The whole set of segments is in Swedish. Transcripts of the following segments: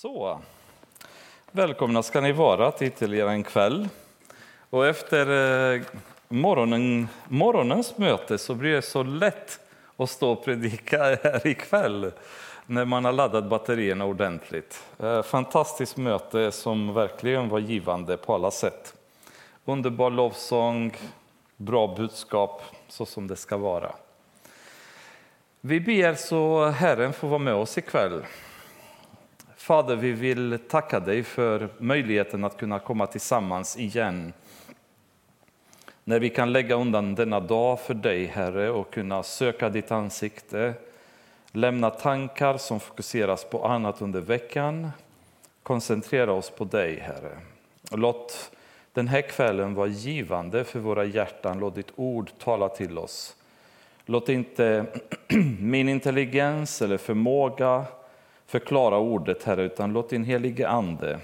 Så, välkomna ska ni vara till ytterligare en kväll. Och efter eh, morgonen, morgonens möte så blir det så lätt att stå och predika här ikväll när man har laddat batterierna ordentligt. Eh, fantastiskt möte som verkligen var givande på alla sätt. Underbar lovsång, bra budskap, så som det ska vara. Vi ber så Herren får vara med oss ikväll. Fader, vi vill tacka dig för möjligheten att kunna komma tillsammans igen. När vi kan lägga undan denna dag för dig, Herre, och kunna söka ditt ansikte, lämna tankar som fokuseras på annat under veckan, koncentrera oss på dig, Herre. Låt den här kvällen vara givande för våra hjärtan, låt ditt ord tala till oss. Låt inte min intelligens eller förmåga förklara ordet, Herre, utan låt din helige Ande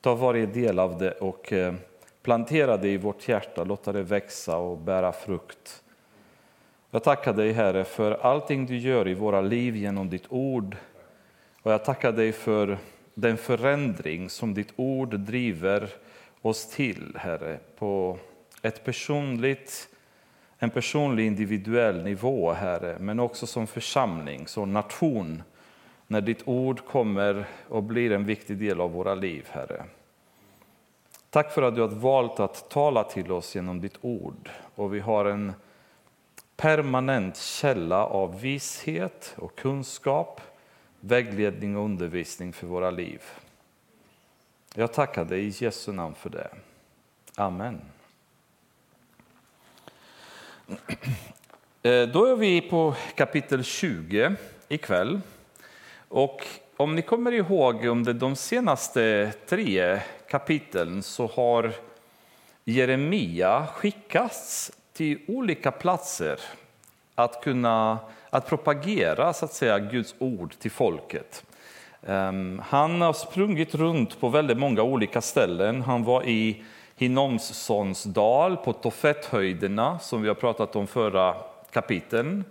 ta varje del av det och eh, plantera det i vårt hjärta, låta det växa och bära frukt. Jag tackar dig, Herre, för allting du gör i våra liv genom ditt ord. Och jag tackar dig för den förändring som ditt ord driver oss till, Herre, på ett personligt, en personlig individuell nivå, Herre, men också som församling, som nation när ditt ord kommer och blir en viktig del av våra liv, Herre. Tack för att du har valt att tala till oss genom ditt ord och vi har en permanent källa av vishet och kunskap, vägledning och undervisning för våra liv. Jag tackar dig i Jesu namn för det. Amen. Eh, då är vi på kapitel 20 ikväll. Och om ni kommer ihåg under de senaste tre kapitlen så har Jeremia skickats till olika platser att kunna att propagera så att säga, Guds ord till folket. Ehm, han har sprungit runt på väldigt många olika ställen. Han var i Hinomssons dal på Tofethöjderna som vi har pratat om förra kapiteln.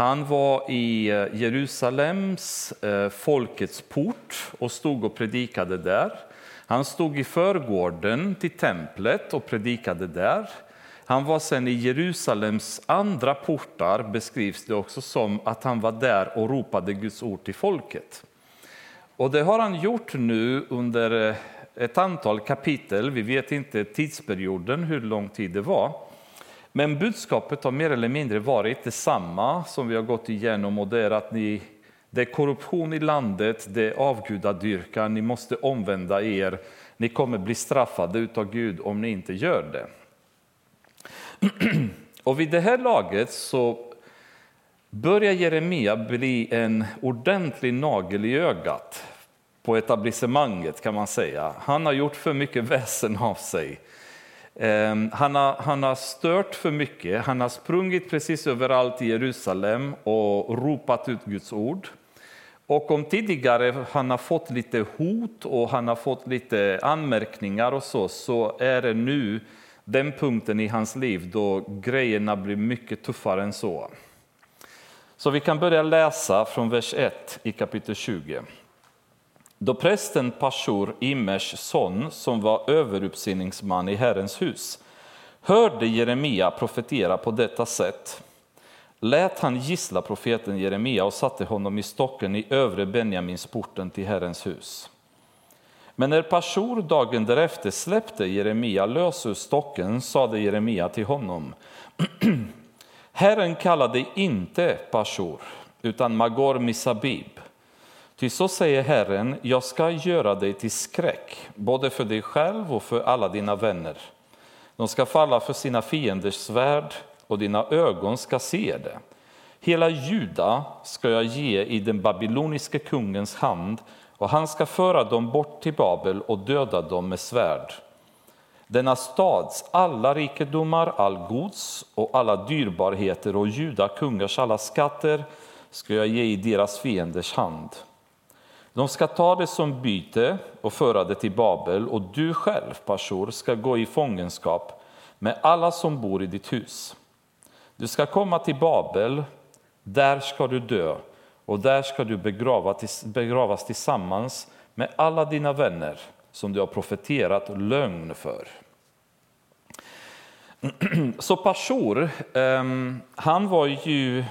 Han var i eh, Jerusalems eh, folkets port och stod och predikade där. Han stod i förgården till templet och predikade där. Han var sen i Jerusalems andra portar, beskrivs det också som att han var där och ropade Guds ord till folket. Och det har han gjort nu under eh, ett antal kapitel, vi vet inte tidsperioden, hur lång tid det var. Men budskapet har mer eller mindre varit detsamma som vi har gått igenom och det är att ni, det är korruption i landet, det är avgudadyrkan, ni måste omvända er, ni kommer bli straffade av Gud om ni inte gör det. Och vid det här laget så börjar Jeremia bli en ordentlig nagel i ögat på etablissemanget kan man säga. Han har gjort för mycket väsen av sig. Ehm, han har, han har stört för mycket, han har sprungit precis överallt i Jerusalem och ropat ut Guds ord. Och om tidigare han har fått lite hot och han har fått lite anmärkningar och så, så är det nu den punkten i hans liv då grejerna blir mycket tuffare än så. Så vi kan börja läsa från vers 1 i kapitel 20. Då prästen Pashur, Imers son, som var överuppsinningsman i Herrens hus, hörde Jeremia profetera på detta sätt lät han gissla profeten Jeremia och satte honom i stocken i övre Benjaminsporten till Herrens hus. Men när Pashur dagen därefter släppte Jeremia lös ur stocken sade Jeremia till honom Herren kallade inte Pashur utan Magor Misabib Ty så säger Herren, jag ska göra dig till skräck, både för dig själv och för alla dina vänner. De ska falla för sina fienders svärd och dina ögon ska se det. Hela Juda ska jag ge i den babyloniske kungens hand och han ska föra dem bort till Babel och döda dem med svärd. Denna stads alla rikedomar, all gods och alla dyrbarheter och Juda kungars alla skatter ska jag ge i deras fienders hand. De ska ta det som byte och föra det till Babel och du själv, Pashur, ska gå i fångenskap med alla som bor i ditt hus. Du ska komma till Babel, där ska du dö och där ska du begravas tillsammans med alla dina vänner som du har profeterat lögn för. Så Pashur, ehm, han var ju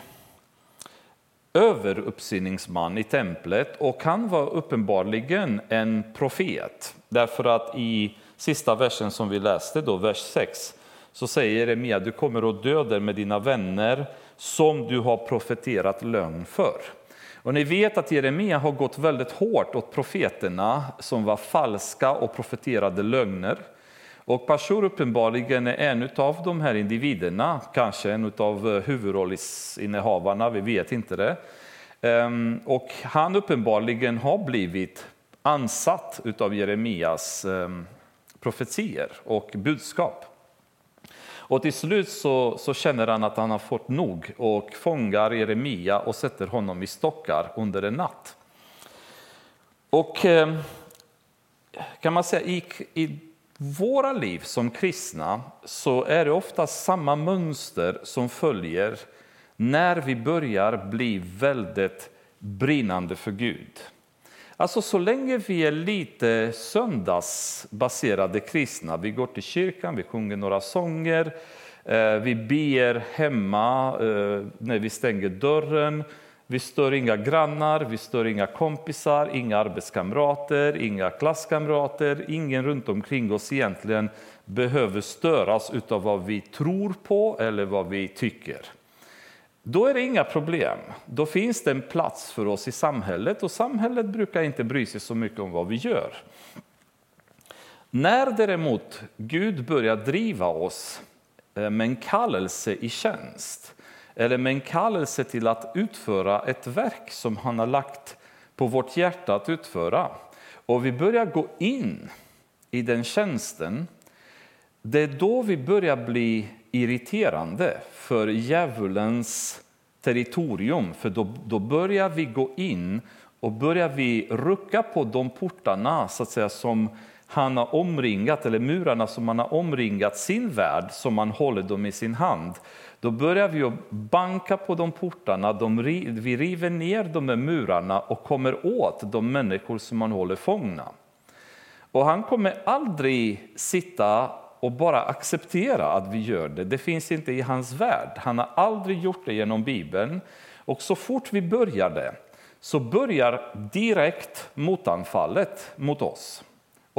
överuppsyningsman i templet och han var uppenbarligen en profet. Därför att i sista versen som vi läste, då, vers 6, så säger Jeremia, du kommer att döda med dina vänner som du har profeterat lögn för. Och ni vet att Jeremia har gått väldigt hårt åt profeterna som var falska och profeterade lögner. Och Pashur uppenbarligen är en av de här individerna, kanske en av eh, huvudrollsinnehavarna, vi vet inte det. Ehm, och han uppenbarligen har blivit ansatt av Jeremias ehm, profetier och budskap. Och till slut så, så, känner han att han har fått nog och fångar Jeremia och sätter honom i stockar under en natt. Och ehm, kan man säga i, i våra liv som kristna så är det ofta samma mönster som följer när vi börjar bli väldigt brinnande för Gud. Alltså så länge vi är lite söndagsbaserade kristna, vi går till kyrkan, vi sjunger några sånger, eh, vi ber hemma eh, när vi stänger dörren, vi stör inga grannar, vi stör inga kompisar, inga arbetskamrater, inga klasskamrater. Ingen runt omkring oss egentligen behöver störas av vad vi tror på eller vad vi tycker. Då är det inga problem. Då finns det en plats för oss i samhället och samhället brukar inte bry sig så mycket om vad vi gör. När däremot Gud börjar driva oss eh, med en kallelse i tjänst eller med en kallelse till att utföra ett verk som han har lagt på vårt hjärta att utföra. Och vi börjar gå in i den tjänsten, det är då vi börjar bli irriterande för djävulens territorium. För då, då börjar vi gå in och börjar vi rucka på de portarna så att säga, som han har omringat, eller murarna som han har omringat sin värld, som han håller dem i sin hand. Då börjar vi banka på de portarna, de, vi river ner de här murarna och kommer åt de människor som han håller fångna. Och han kommer aldrig sitta och bara acceptera att vi gör det. Det finns inte i hans värld. Han har aldrig gjort det genom Bibeln. Och så fort vi börjar det så börjar direkt motanfallet mot oss.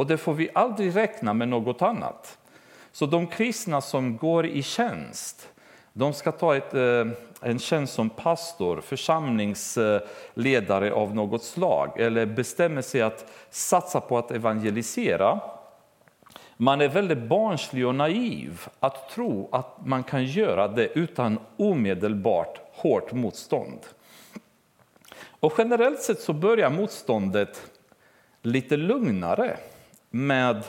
Och det får vi aldrig räkna med något annat. Så de kristna som går i tjänst, de ska ta ett, eh, en tjänst som pastor, församlingsledare av något slag eller bestämmer sig att satsa på att evangelisera. Man är väldigt barnslig och naiv att tro att man kan göra det utan omedelbart hårt motstånd. Och generellt sett så börjar motståndet lite lugnare med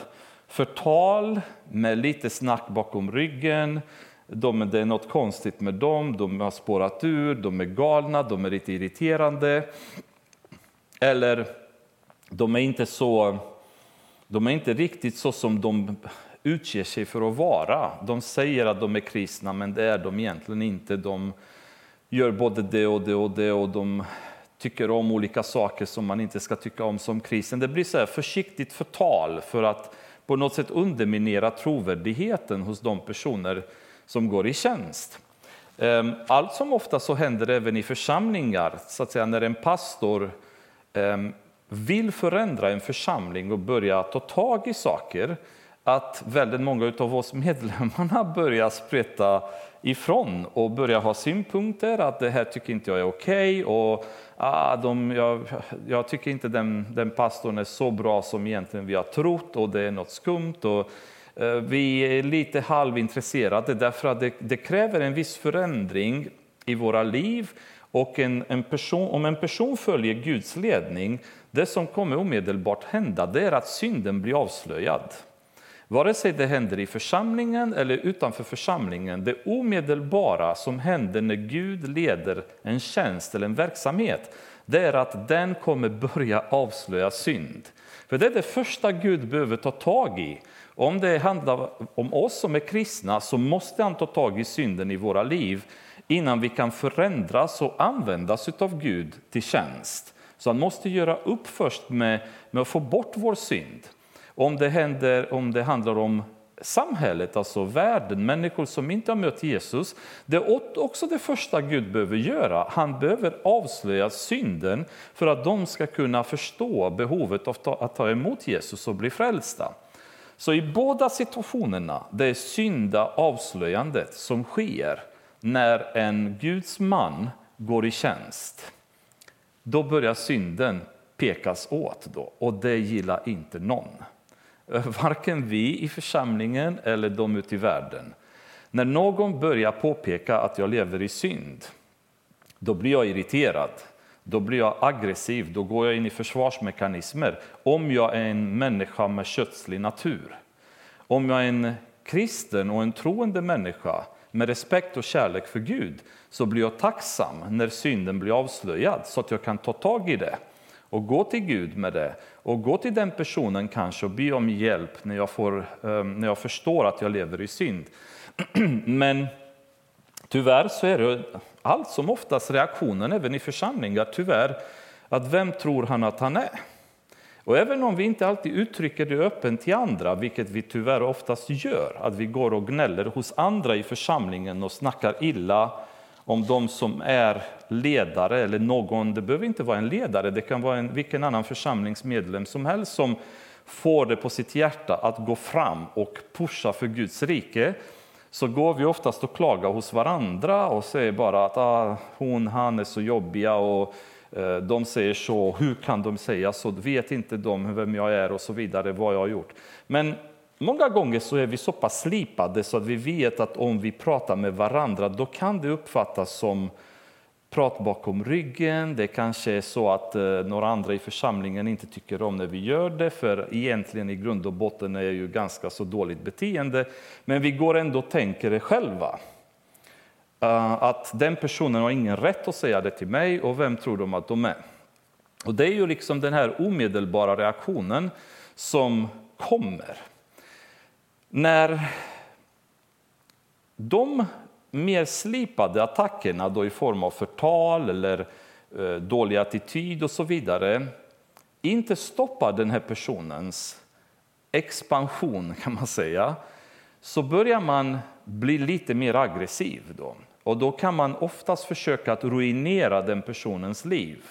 förtal, med lite snack bakom ryggen, de, det är något konstigt med dem, de har spårat ur, de är galna, de är lite irriterande. Eller de är inte, så, de är inte riktigt så som de utger sig för att vara. De säger att de är kristna, men det är de egentligen inte. De gör både det och det och det och de tycker om olika saker som man inte ska tycka om som kristen. Det blir så här försiktigt förtal för att på något sätt underminera trovärdigheten hos de personer som går i tjänst. Ehm, allt som ofta så händer även i församlingar, så att säga, när en pastor ehm, vill förändra en församling och börja ta tag i saker, att väldigt många av oss medlemmarna börjar spreta ifrån och börjar ha synpunkter, att det här tycker inte jag är okej okay, och ah, de, jag, jag, tycker inte den, den pastorn är så bra som egentligen vi har trott och det är något skumt. Och, Eh, vi är lite halvintresserade därför att det, det, kräver en viss förändring i våra liv. Och en, en person, om en person följer Guds ledning, det som kommer omedelbart hända det är att synden blir avslöjad. Vare sig det händer i församlingen eller utanför församlingen, det omedelbara som händer när Gud leder en tjänst eller en verksamhet, det är att den kommer börja avslöja synd. För det är det första Gud behöver ta tag i om det handlar om oss som är kristna så måste han ta tag i synden i våra liv innan vi kan förändras och användas av Gud till tjänst. Så han måste göra upp först med, med att få bort vår synd. Om det, händer, om det handlar om samhället, alltså världen, människor som inte har mött Jesus. Det är också det första Gud behöver göra. Han behöver avslöja synden för att de ska kunna förstå behovet av att ta emot Jesus och bli frälsta. Så i båda situationerna, det är synda avslöjandet som sker när en Guds man går i tjänst. Då börjar synden pekas åt då, och det gillar inte någon. Varken vi i församlingen eller de ute i världen. När någon börjar påpeka att jag lever i synd, då blir jag irriterad. Då blir jag aggressiv, då går jag in i försvarsmekanismer. Om jag är en människa med kötslig natur. Om jag är en kristen och en troende människa med respekt och kärlek för Gud så blir jag tacksam när synden blir avslöjad så att jag kan ta tag i det och gå till Gud med det och gå till den personen kanske och be om hjälp när jag, får, ehm, när jag förstår att jag lever i synd. Men tyvärr så är det allt som oftast reaktionen även i församlingar tyvärr att vem tror han att han är? Och även om vi inte alltid uttrycker det öppet till andra, vilket vi tyvärr oftast gör, att vi går och gnäller hos andra i församlingen och snackar illa om de som är ledare eller någon, det behöver inte vara en ledare, det kan vara en, vilken annan församlingsmedlem som helst som får det på sitt hjärta att gå fram och pusha för Guds rike, så går vi oftast och klagar hos varandra och säger bara att ah, hon, han är så jobbiga och eh, de säger så, hur kan de säga så, vet inte de vem jag är och så vidare, vad jag har gjort. Men Många gånger så är vi så pass slipade så att vi vet att om vi pratar med varandra då kan det uppfattas som prat bakom ryggen. Det kanske är så att eh, några andra i församlingen inte tycker om när vi gör det, för egentligen i grund och botten är det ju ganska så dåligt beteende. Men vi går ändå och tänker det själva. Eh, att den personen har ingen rätt att säga det till mig och vem tror de att de är? Och det är ju liksom den här omedelbara reaktionen som kommer. När de mer slipade attackerna då i form av förtal eller eh, dålig attityd och så vidare inte stoppar den här personens expansion kan man säga, så börjar man bli lite mer aggressiv. Då. Och då kan man oftast försöka att ruinera den personens liv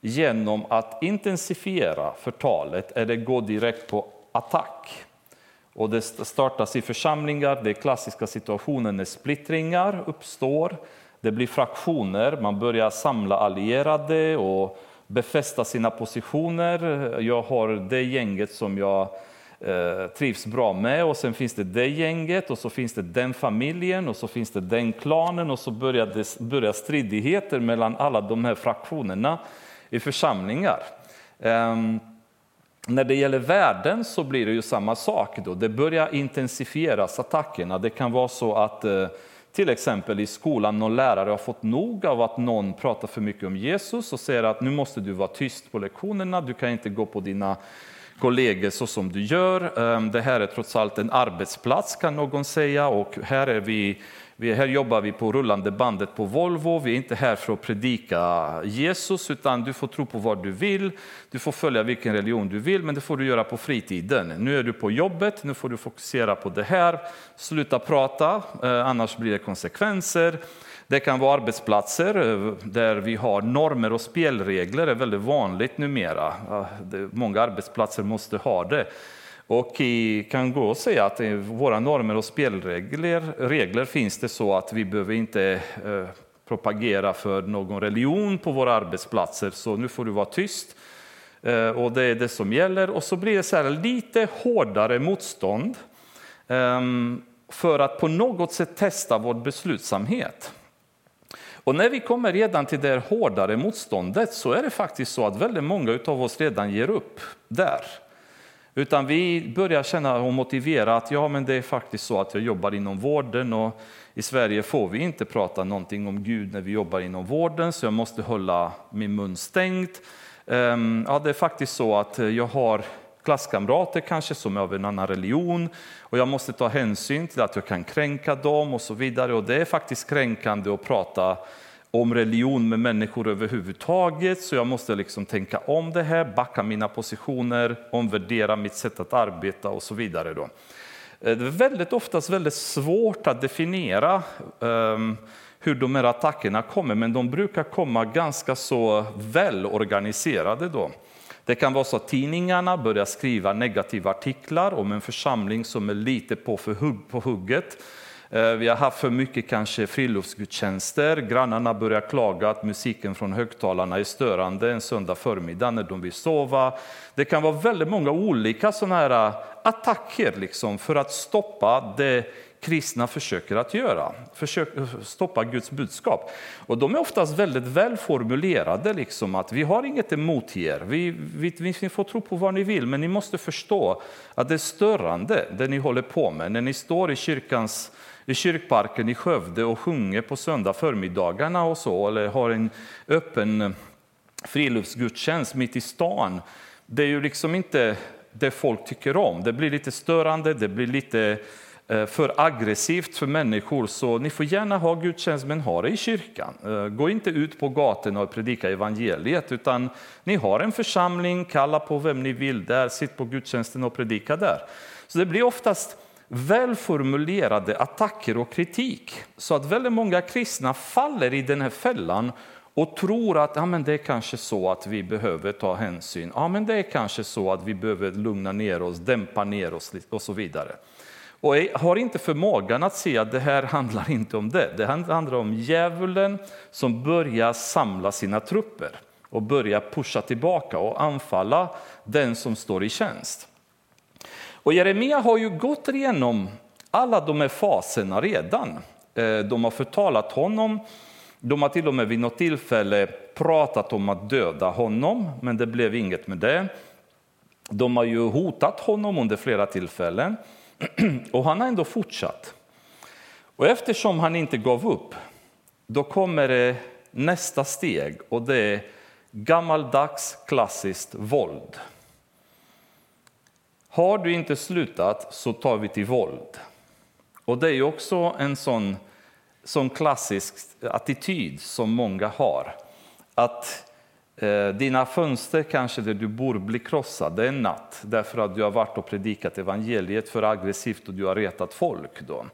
genom att intensifiera förtalet eller gå direkt på attack. Och det startas i församlingar, det är klassiska situationer när splittringar uppstår. Det blir fraktioner, man börjar samla allierade och befästa sina positioner. Jag har det gänget som jag eh, trivs bra med och sen finns det det gänget och så finns det den familjen och så finns det den klanen och så börjar det börjar stridigheter mellan alla de här fraktionerna i församlingar. Ehm, när det gäller värden så blir det ju samma sak. Då. Det börjar intensifieras, attackerna. Det kan vara så att eh, till exempel i skolan någon lärare har fått nog av att någon pratar för mycket om Jesus och säger att nu måste du vara tyst på lektionerna, du kan inte gå på dina kollegor så som du gör. Ehm, det här är trots allt en arbetsplats kan någon säga och här är vi vi, här jobbar vi på rullande bandet på Volvo. Vi är inte här för att predika Jesus, utan du får tro på vad du vill. Du får följa vilken religion du vill, men det får du göra på fritiden. Nu är du på jobbet, nu får du fokusera på det här. Sluta prata, eh, annars blir det konsekvenser. Det kan vara arbetsplatser eh, där vi har normer och spelregler, det är väldigt vanligt numera. Många arbetsplatser måste ha det. Och kan gå och säga att i våra normer och spelregler regler finns det så att vi behöver inte eh, propagera för någon religion på våra arbetsplatser, så nu får du vara tyst. Eh, och det är det som gäller. Och så blir det så lite hårdare motstånd ehm, för att på något sätt testa vår beslutsamhet. Och när vi kommer redan till det hårdare motståndet så är det faktiskt så att väldigt många av oss redan ger upp där. Utan vi börjar känna och motivera att ja, men det är faktiskt så att jag jobbar inom vården och i Sverige får vi inte prata någonting om Gud när vi jobbar inom vården, så jag måste hålla min mun stängd. Ehm, ja, det är faktiskt så att jag har klasskamrater kanske som är av en annan religion och jag måste ta hänsyn till att jag kan kränka dem och så vidare. Och det är faktiskt kränkande att prata om religion med människor överhuvudtaget, så jag måste liksom tänka om det här, backa mina positioner, omvärdera mitt sätt att arbeta och så vidare. Då. Eh, det är väldigt oftast väldigt svårt att definiera um, hur de här attackerna kommer, men de brukar komma ganska så välorganiserade. Då. Det kan vara så att tidningarna börjar skriva negativa artiklar om en församling som är lite på, för hugg, på hugget. Eh, vi har haft för mycket kanske friluftsgudstjänster. Grannarna börjar klaga att musiken från högtalarna är störande en söndag förmiddag när de vill sova. Det kan vara väldigt många olika sådana här eh, attacker liksom för att stoppa det kristna försöker att göra, försök, eh, stoppa Guds budskap. Och de är oftast väldigt välformulerade, liksom att vi har inget emot er, vi, vi, vi får tro på vad ni vill, men ni måste förstå att det är störande det ni håller på med. När ni står i kyrkans i kyrkparken i Skövde och sjunger på söndag förmiddagarna och så, eller har en öppen friluftsgudstjänst mitt i stan. Det är ju liksom inte det folk tycker om. Det blir lite störande, det blir lite eh, för aggressivt för människor, så ni får gärna ha gudstjänst, men ha det i kyrkan. Eh, gå inte ut på gatorna och predika evangeliet, utan ni har en församling, kalla på vem ni vill där, sitt på gudstjänsten och predika där. Så det blir oftast välformulerade attacker och kritik, så att väldigt många kristna faller i den här fällan och tror att ja, men det är kanske så att vi behöver ta hänsyn. Ja, men det är kanske så att vi behöver lugna ner oss, dämpa ner oss och så vidare och har inte förmågan att se att det här handlar inte om det. Det handlar om djävulen som börjar samla sina trupper och börjar pusha tillbaka och anfalla den som står i tjänst. Och Jeremia har ju gått igenom alla de här faserna redan. Eh, de har förtalat honom, de har till och med vid något tillfälle pratat om att döda honom, men det blev inget med det. De har ju hotat honom under flera tillfällen. Och han har ändå fortsatt. Och eftersom han inte gav upp, då kommer det nästa steg och det är gammaldags klassiskt våld. Har du inte slutat så tar vi till våld. Och det är också en sån, sån klassisk attityd som många har. Att Eh, dina fönster kanske där du bor blir krossade en natt därför att du har varit och predikat evangeliet för aggressivt och du har retat folk. Då.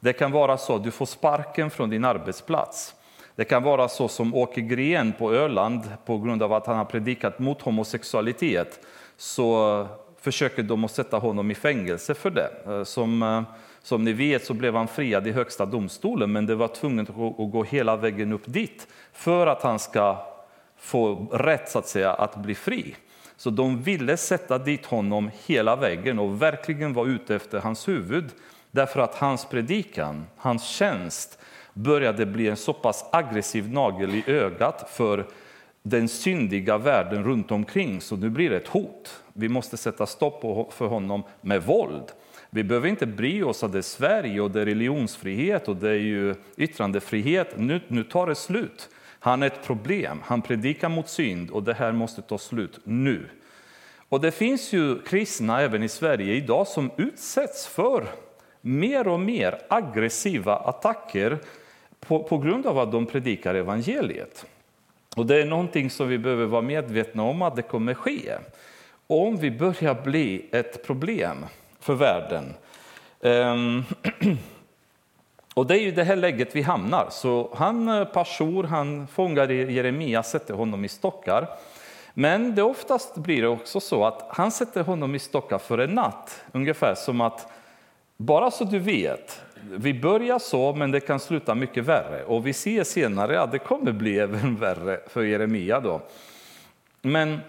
Det kan vara så att du får sparken från din arbetsplats. Det kan vara så som Åke Gren på Öland, på grund av att han har predikat mot homosexualitet, så försöker de att sätta honom i fängelse för det. Eh, som, eh, som ni vet så blev han friad i Högsta domstolen, men det var tvunget att gå hela vägen upp dit för att han ska få rätt så att säga att bli fri. Så de ville sätta dit honom hela vägen och verkligen vara ute efter hans huvud därför att hans predikan, hans tjänst började bli en så pass aggressiv nagel i ögat för den syndiga världen runt omkring så nu blir det ett hot. Vi måste sätta stopp för honom med våld. Vi behöver inte bry oss att det är Sverige och det är religionsfrihet och det är ju yttrandefrihet. Nu, nu tar det slut. Han är ett problem, han predikar mot synd och det här måste ta slut nu. Och det finns ju kristna även i Sverige idag som utsätts för mer och mer aggressiva attacker på, på grund av att de predikar evangeliet. Och det är någonting som vi behöver vara medvetna om att det kommer ske. Om vi börjar bli ett problem för världen ehm, Och det är ju det här läget vi hamnar. Så han, eh, Pashur, han fångar Jeremia, sätter honom i stockar. Men det oftast blir det också så att han sätter honom i stockar för en natt. Ungefär som att, bara så du vet, vi börjar så men det kan sluta mycket värre. Och vi ser senare att det kommer bli även värre för Jeremia då. Men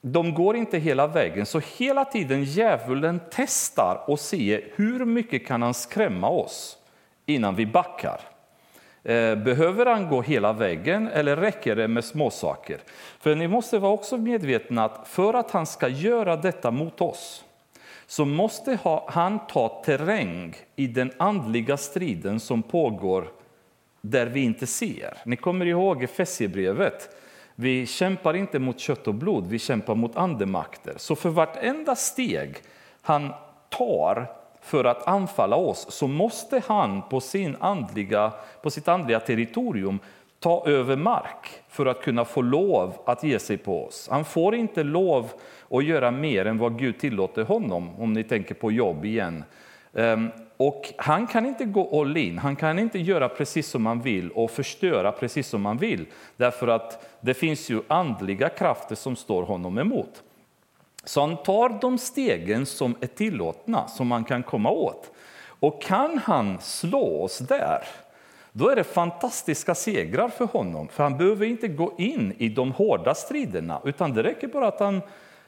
de går inte hela vägen, så hela tiden djävulen testar och ser hur mycket kan han skrämma oss innan vi backar. Eh, behöver han gå hela vägen eller räcker det med småsaker? För ni måste vara också medvetna att för att han ska göra detta mot oss så måste han ta terräng i den andliga striden som pågår där vi inte ser. Ni kommer ihåg Efesierbrevet Vi kämpar inte mot kött och blod, vi kämpar mot andemakter. Så för vartenda steg han tar för att anfalla oss så måste han på, sin andliga, på sitt andliga territorium ta över mark för att kunna få lov att ge sig på oss. Han får inte lov och göra mer än vad Gud tillåter honom, om ni tänker på jobb igen. Ehm, och han kan inte gå all in, han kan inte göra precis som han vill och förstöra precis som han vill. Därför att det finns ju andliga krafter som står honom emot. Så han tar de stegen som är tillåtna, som man kan komma åt. Och kan han slå oss där, då är det fantastiska segrar för honom. För han behöver inte gå in i de hårda striderna, utan det räcker bara att han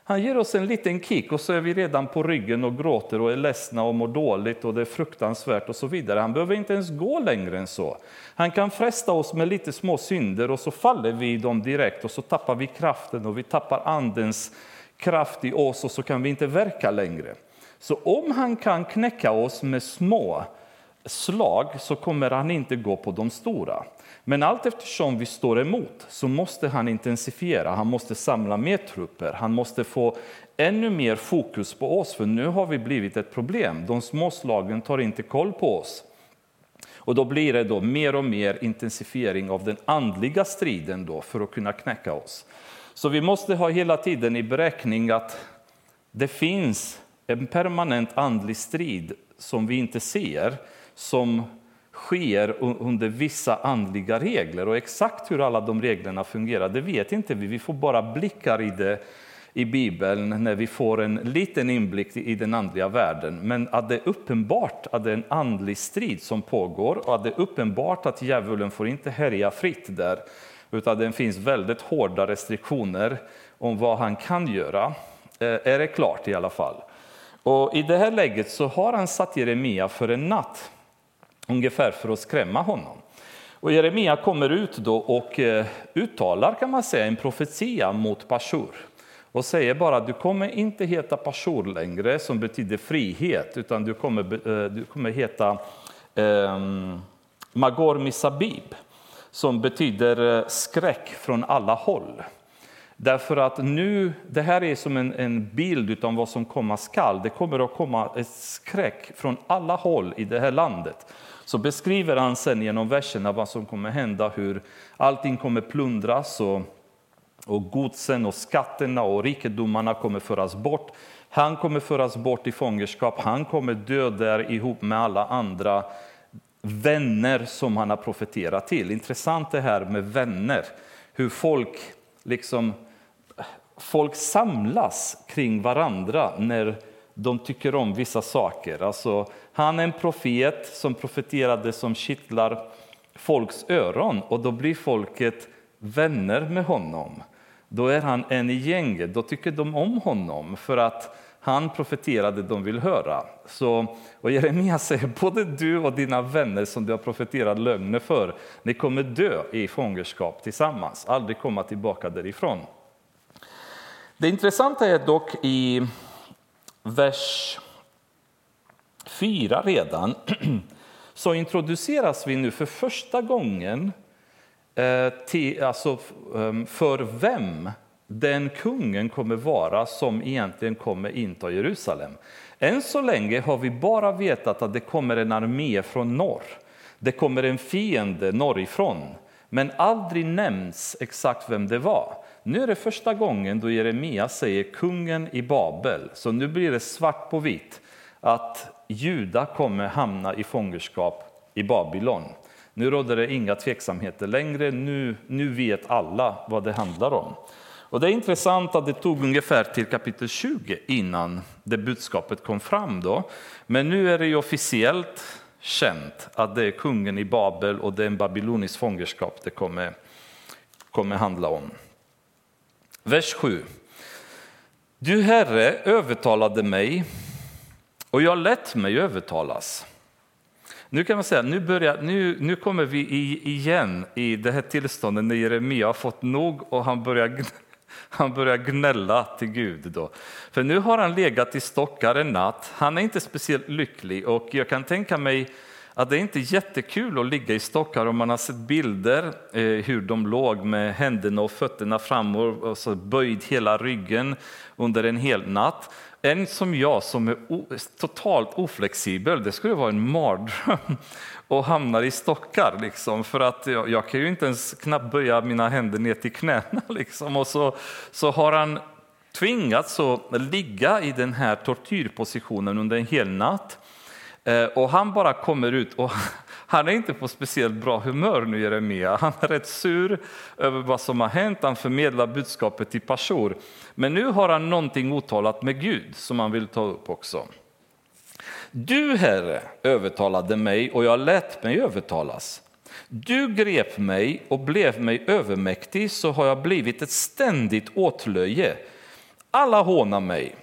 han ger oss en liten kick och så är vi redan på ryggen och gråter och är ledsna och mår dåligt och det är fruktansvärt och så vidare. Han behöver inte ens gå längre än så. Han kan fresta oss med lite små synder och så faller vi i dem direkt och så tappar vi kraften och vi tappar andens kraft i oss och så kan vi inte verka längre. Så om han kan knäcka oss med små slag så kommer han inte gå på de stora. Men allt eftersom vi står emot så måste han intensifiera, han måste samla mer trupper, han måste få ännu mer fokus på oss, för nu har vi blivit ett problem. De små slagen tar inte koll på oss. Och då blir det då mer och mer intensifiering av den andliga striden då för att kunna knäcka oss. Så vi måste ha hela tiden i beräkning att det finns en permanent andlig strid som vi inte ser, som sker under vissa andliga regler. Och exakt hur alla de reglerna fungerar, det vet inte vi. Vi får bara blickar i det i Bibeln när vi får en liten inblick i den andliga världen. Men att det är uppenbart att det är en andlig strid som pågår och att det är uppenbart att djävulen får inte härja fritt där, utan det finns väldigt hårda restriktioner om vad han kan göra, eh, är det klart i alla fall. Och I det här läget så har han satt Jeremia för en natt ungefär för att skrämma honom. Och Jeremia kommer ut då och eh, uttalar kan man säga en profetia mot Pashur och säger bara du kommer inte heta Pashur längre som betyder frihet utan du kommer, eh, du kommer heta eh, Magor Misabib som betyder eh, skräck från alla håll. Därför att nu, det här är som en, en bild av vad som komma skall. Det kommer att komma ett skräck från alla håll i det här landet så beskriver han sen genom verserna vad som kommer hända, hur allting kommer plundras och, och godsen och skatterna och rikedomarna kommer föras bort. Han kommer föras bort i fångenskap, han kommer dö där ihop med alla andra vänner som han har profeterat till. Intressant det här med vänner, hur folk liksom folk samlas kring varandra när de tycker om vissa saker. Alltså, han är en profet som profeterade som kittlar folks öron och då blir folket vänner med honom. Då är han en i gänget, då tycker de om honom för att han profeterade de vill höra. Så, och Jeremia säger både du och dina vänner som du har profeterat lögner för, ni kommer dö i fångenskap tillsammans, aldrig komma tillbaka därifrån. Det intressanta är dock i vers 4 redan så introduceras vi nu för första gången eh, till, alltså, ehm, för vem den kungen kommer vara som egentligen kommer inta Jerusalem. Än så länge har vi bara vetat att det kommer en armé från norr. Det kommer en fiende norrifrån, men aldrig nämns exakt vem det var. Nu är det första gången då Jeremia säger kungen i Babel, så nu blir det svart på vitt att Juda kommer hamna i fångenskap i Babylon. Nu råder det inga tveksamheter längre, nu, nu vet alla vad det handlar om. Och det är intressant att det tog ungefär till kapitel 20 innan det budskapet kom fram. Då. Men nu är det officiellt känt att det är kungen i Babel och det är en babylonisk fångenskap det kommer, kommer handla om. Vers 7. Du, Herre, övertalade mig och jag lät mig övertalas. Nu kan man säga, nu, börjar, nu, nu kommer vi igen i det här tillståndet när Jeremia har fått nog och han börjar, han börjar gnälla till Gud. Då. För nu har han legat i stockar en natt, han är inte speciellt lycklig och jag kan tänka mig att det är inte är jättekul att ligga i stockar om man har sett bilder eh, hur de låg med händerna och fötterna fram och så böjd hela ryggen under en hel natt. En som jag som är totalt oflexibel, det skulle vara en mardröm och hamnar i stockar. Liksom, för att jag, jag, kan ju inte ens knappt böja mina händer ner till knäna. Liksom. Och så, så har han tvingats att ligga i den här tortyrpositionen under en hel natt. Eh, och han bara kommer ut och han är inte på speciellt bra humör nu, Jeremia. Han är rätt sur över vad som har hänt. Han förmedlar budskapet till Pashur. Men nu har han någonting otalat med Gud som han vill ta upp också. Du, Herre, övertalade mig och jag lät mig övertalas. Du grep mig och blev mig övermäktig, så har jag blivit ett ständigt åtlöje. Alla hånar mig.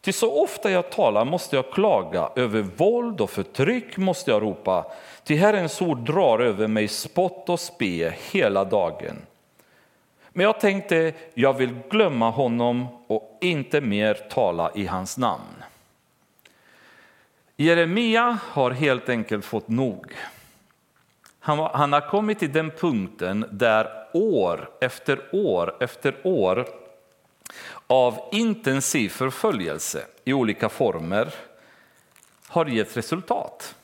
Till så ofta jag talar måste jag klaga, över våld och förtryck måste jag ropa. Till Herrens ord drar över mig spott och spe hela dagen. Men jag tänkte, jag vill glömma honom och inte mer tala i hans namn. Jeremia har helt enkelt fått nog. Han, han har kommit till den punkten där år efter år efter år av intensiv förföljelse i olika former har gett resultat.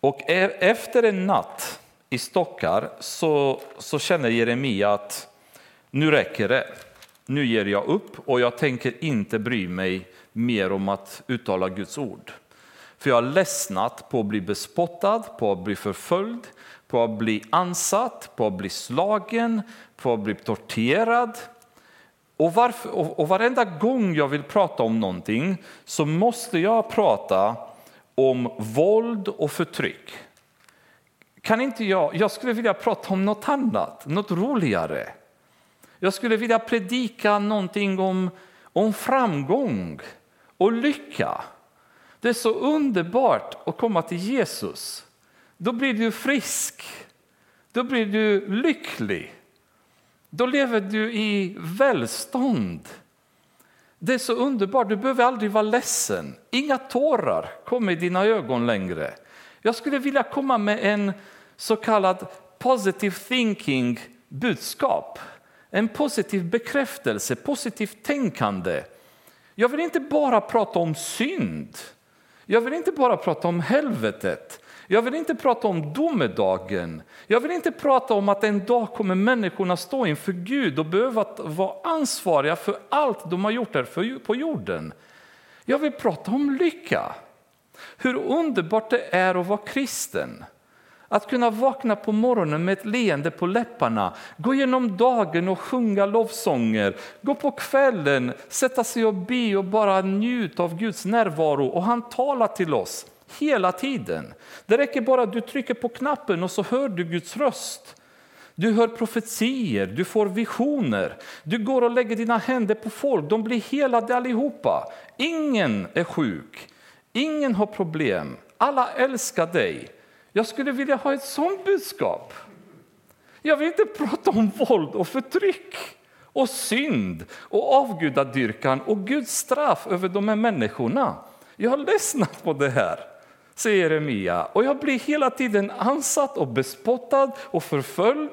Och e-, efter en natt i stockar så, så känner Jeremia att nu räcker det. Nu ger jag upp och jag tänker inte bry mig mer om att uttala Guds ord. För jag har ledsnat på att bli bespottad, på att bli förföljd, på att bli ansatt, på att bli slagen, på att bli torterad. Och, varför, och, och varenda gång jag vill prata om någonting så måste jag prata om våld och förtryck. Kan inte jag, jag skulle vilja prata om något annat, något roligare. Jag skulle vilja predika någonting om, om framgång och lycka. Det är så underbart att komma till Jesus. Då blir du frisk, då blir du lycklig. Då lever du i välstånd. Det är så underbart, du behöver aldrig vara ledsen. Inga tårar kommer i dina ögon längre. Jag skulle vilja komma med en så kallad positive thinking budskap. En positiv bekräftelse, positivt tänkande. Jag vill inte bara prata om synd. Jag vill inte bara prata om helvetet. Jag vill inte prata om domedagen. Jag vill inte prata om att en dag kommer människorna stå inför Gud och behöva vara ansvariga för allt de har gjort här på jorden. Jag vill prata om lycka. Hur underbart det är att vara kristen. Att kunna vakna på morgonen med ett leende på läpparna, gå genom dagen och sjunga lovsånger, gå på kvällen, sätta sig och be och bara njuta av Guds närvaro. Och han talar till oss hela tiden. Det räcker bara att du trycker på knappen och så hör du Guds röst. Du hör profetier, du får visioner, du går och lägger dina händer på folk, de blir helade allihopa. Ingen är sjuk, ingen har problem, alla älskar dig. Jag skulle vilja ha ett sånt budskap. Jag vill inte prata om våld och förtryck och synd och avgudadyrkan och Guds straff över de här människorna. Jag har ledsnat på det här, säger Jeremia, och jag blir hela tiden ansatt och bespottad och förföljd.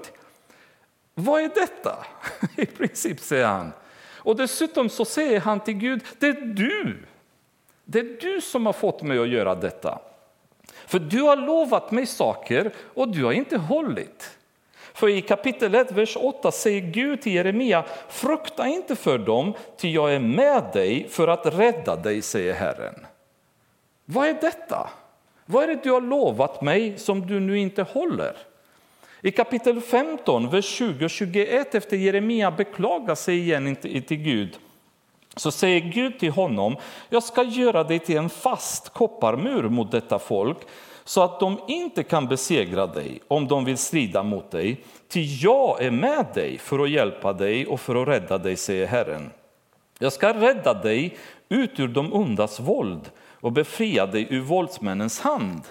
Vad är detta? I princip, säger han. Och dessutom så säger han till Gud, det är du. Det är du som har fått mig att göra detta. För du har lovat mig saker och du har inte hållit. För i kapitel 1, vers 8 säger Gud till Jeremia, frukta inte för dem, ty jag är med dig för att rädda dig, säger Herren. Vad är detta? Vad är det du har lovat mig som du nu inte håller? I kapitel 15, vers 20 och 21 efter Jeremia beklagar sig igen till Gud så säger Gud till honom, jag ska göra dig till en fast kopparmur mot detta folk så att de inte kan besegra dig om de vill strida mot dig. Ty jag är med dig för att hjälpa dig och för att rädda dig, säger Herren. Jag ska rädda dig ut ur de ondas våld och befria dig ur våldsmännens hand.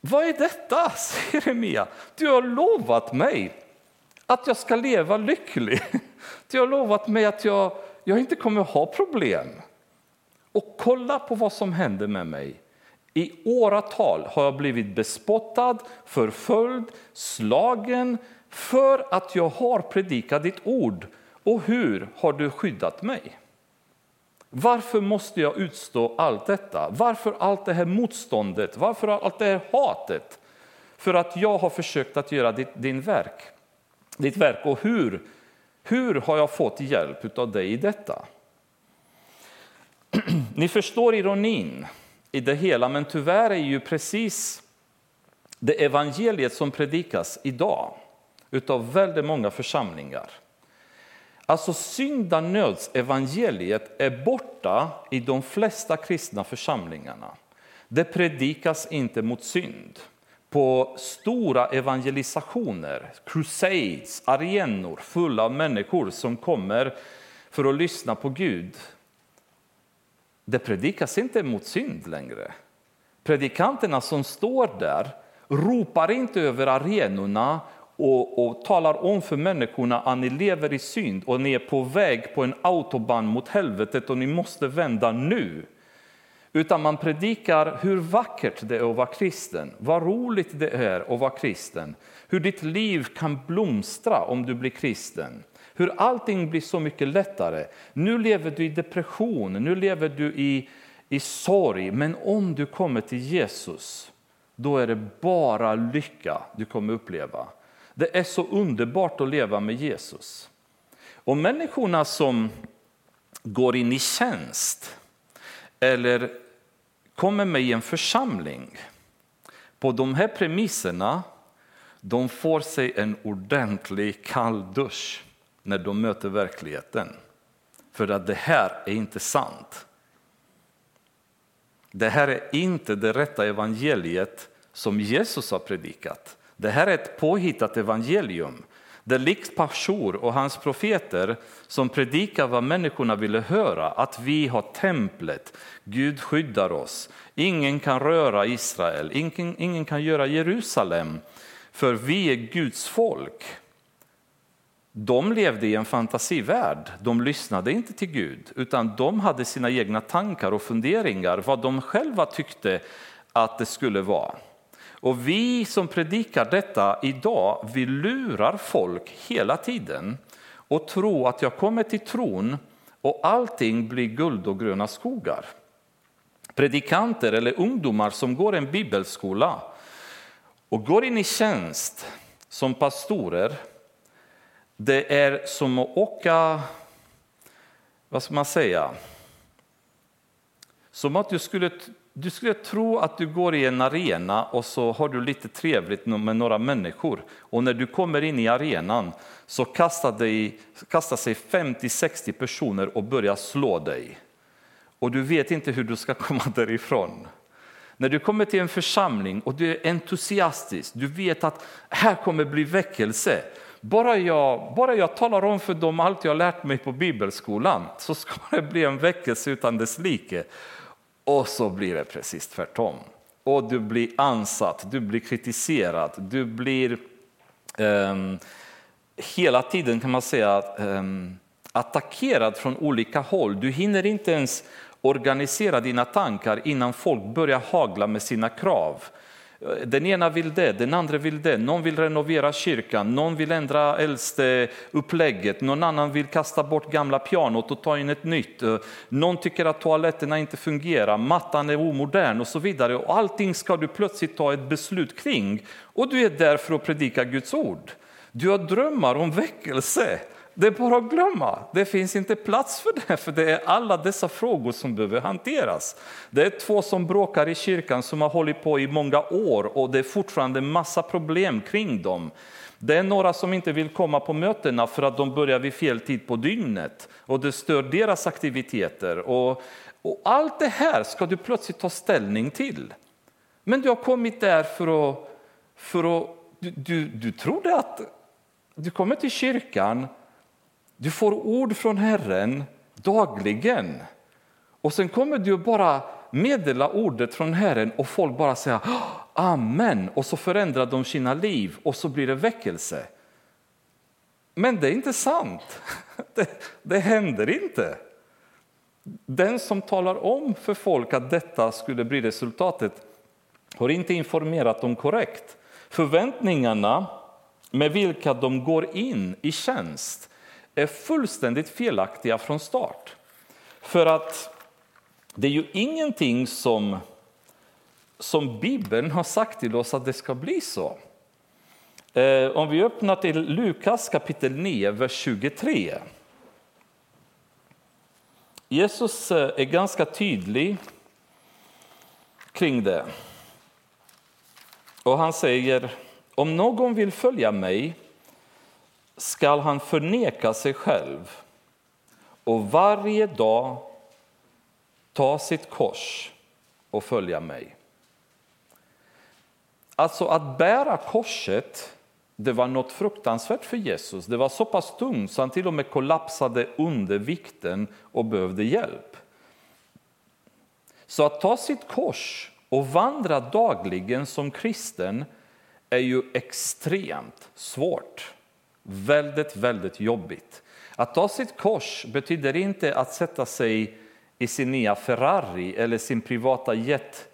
Vad är detta, säger Jeremia? Du har lovat mig att jag ska leva lycklig. Du har lovat mig att jag jag inte kommer ha problem. Och kolla på vad som händer med mig. I åratal har jag blivit bespottad, förföljd, slagen för att jag har predikat ditt ord. Och hur har du skyddat mig? Varför måste jag utstå allt detta? Varför allt det här motståndet? Varför allt det här hatet? För att jag har försökt att göra ditt, din verk, ditt verk. Och hur, hur har jag fått hjälp av dig i detta? Ni förstår ironin i det hela, men tyvärr är ju precis det evangeliet som predikas idag utav väldigt många församlingar. Alltså syndanödsevangeliet är borta i de flesta kristna församlingarna. Det predikas inte mot synd. På stora evangelisationer, crusades, arenor fulla av människor som kommer för att lyssna på Gud. Det predikas inte mot synd längre. Predikanterna som står där ropar inte över arenorna och, och talar om för människorna att ni lever i synd och ni är på väg på en autobahn mot helvetet och ni måste vända nu. Utan man predikar hur vackert det är att vara kristen, vad roligt det är att vara kristen, hur ditt liv kan blomstra om du blir kristen, hur allting blir så mycket lättare. Nu lever du i depression, nu lever du i, i sorg, men om du kommer till Jesus, då är det bara lycka du kommer uppleva. Det är så underbart att leva med Jesus. Och människorna som går in i tjänst eller kommer med i en församling på de här premisserna de får sig en ordentlig kall dusch när de möter verkligheten. För att det här är inte sant. Det här är inte det rätta evangeliet som Jesus har predikat. Det här är ett påhittat evangelium. där likt Pashur och hans profeter som predikar vad människorna ville höra, att vi har templet, Gud skyddar oss, ingen kan röra Israel, ingen, ingen kan göra Jerusalem, för vi är Guds folk. De levde i en fantasivärld, de lyssnade inte till Gud, utan de hade sina egna tankar och funderingar, vad de själva tyckte att det skulle vara. Och vi som predikar detta idag, vi lurar folk hela tiden och tror att jag kommer till tron och allting blir guld och gröna skogar. Predikanter eller ungdomar som går en bibelskola och går in i tjänst som pastorer, det är som att åka, vad ska man säga, som att du skulle du skulle tro att du går i en arena och så har du lite trevligt med några människor. Och när du kommer in i arenan så kastar, dig, kastar sig 50-60 personer och börjar slå dig. Och du vet inte hur du ska komma därifrån. När du kommer till en församling och du är entusiastisk, du vet att här kommer bli väckelse. Bara jag, bara jag talar om för dem allt jag lärt mig på bibelskolan så ska det bli en väckelse utan dess like. Och så blir det precis tvärtom. Och du blir ansatt, du blir kritiserad, du blir um, hela tiden kan man säga um, attackerad från olika håll. Du hinner inte ens organisera dina tankar innan folk börjar hagla med sina krav. Den ena vill det, den andra vill det. Någon vill renovera kyrkan, någon vill ändra äldste upplägget, någon annan vill kasta bort gamla pianot och ta in ett nytt. Någon tycker att toaletterna inte fungerar, mattan är omodern och så vidare. Och allting ska du plötsligt ta ett beslut kring. Och du är där för att predika Guds ord. Du har drömmar om väckelse. Det är bara att glömma. Det finns inte plats för det, för det är alla dessa frågor som behöver hanteras. Det är två som bråkar i kyrkan som har hållit på i många år och det är fortfarande massa problem kring dem. Det är några som inte vill komma på mötena för att de börjar vid fel tid på dygnet och det stör deras aktiviteter. Och, och allt det här ska du plötsligt ta ställning till. Men du har kommit där för att, för att du, du, du trodde att du kommer till kyrkan du får ord från Herren dagligen. Och sen kommer du bara meddela ordet från Herren och folk bara säger amen och så förändrar de sina liv och så blir det väckelse. Men det är inte sant. Det, det händer inte. den som talar om för folk att detta skulle bli resultatet har inte informerat dem korrekt. Förväntningarna med vilka de går in i tjänst är fullständigt felaktiga från start. För att det är ju ingenting som, som Bibeln har sagt till oss att det ska bli så. Eh, om vi öppnar till Lukas kapitel 9, vers 23. Jesus eh, är ganska tydlig kring det. Och han säger, om någon vill följa mig skall han förneka sig själv och varje dag ta sitt kors och följa mig. Alltså att bära korset, det var något fruktansvärt för Jesus. Det var så pass tungt så han till och med kollapsade under vikten och behövde hjälp. Så att ta sitt kors och vandra dagligen som kristen är ju extremt svårt. Väldigt, väldigt jobbigt. Att ta sitt kors betyder inte att sätta sig i sin nya Ferrari eller sin privata jet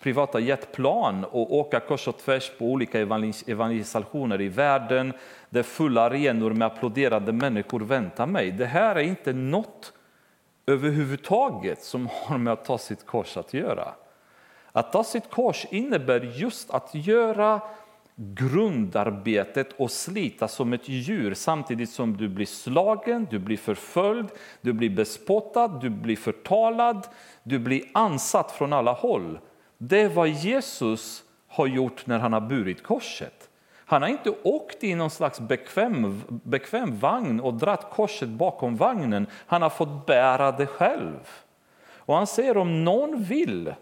privata jetplan och åka kors och tvärs på olika evangelisationer i världen där fulla arenor med applåderande människor väntar mig. Det här är inte något överhuvudtaget som har med att ta sitt kors att göra. Att ta sitt kors innebär just att göra grundarbetet och slita som ett djur samtidigt som du blir slagen, du blir förföljd, du blir bespottad, du blir förtalad, du blir ansatt från alla håll. Det är vad Jesus har gjort när han har burit korset. Han har inte åkt i någon slags bekväm, bekväm vagn och dratt korset bakom vagnen. Han har fått bära det själv. Och han säger om någon vill,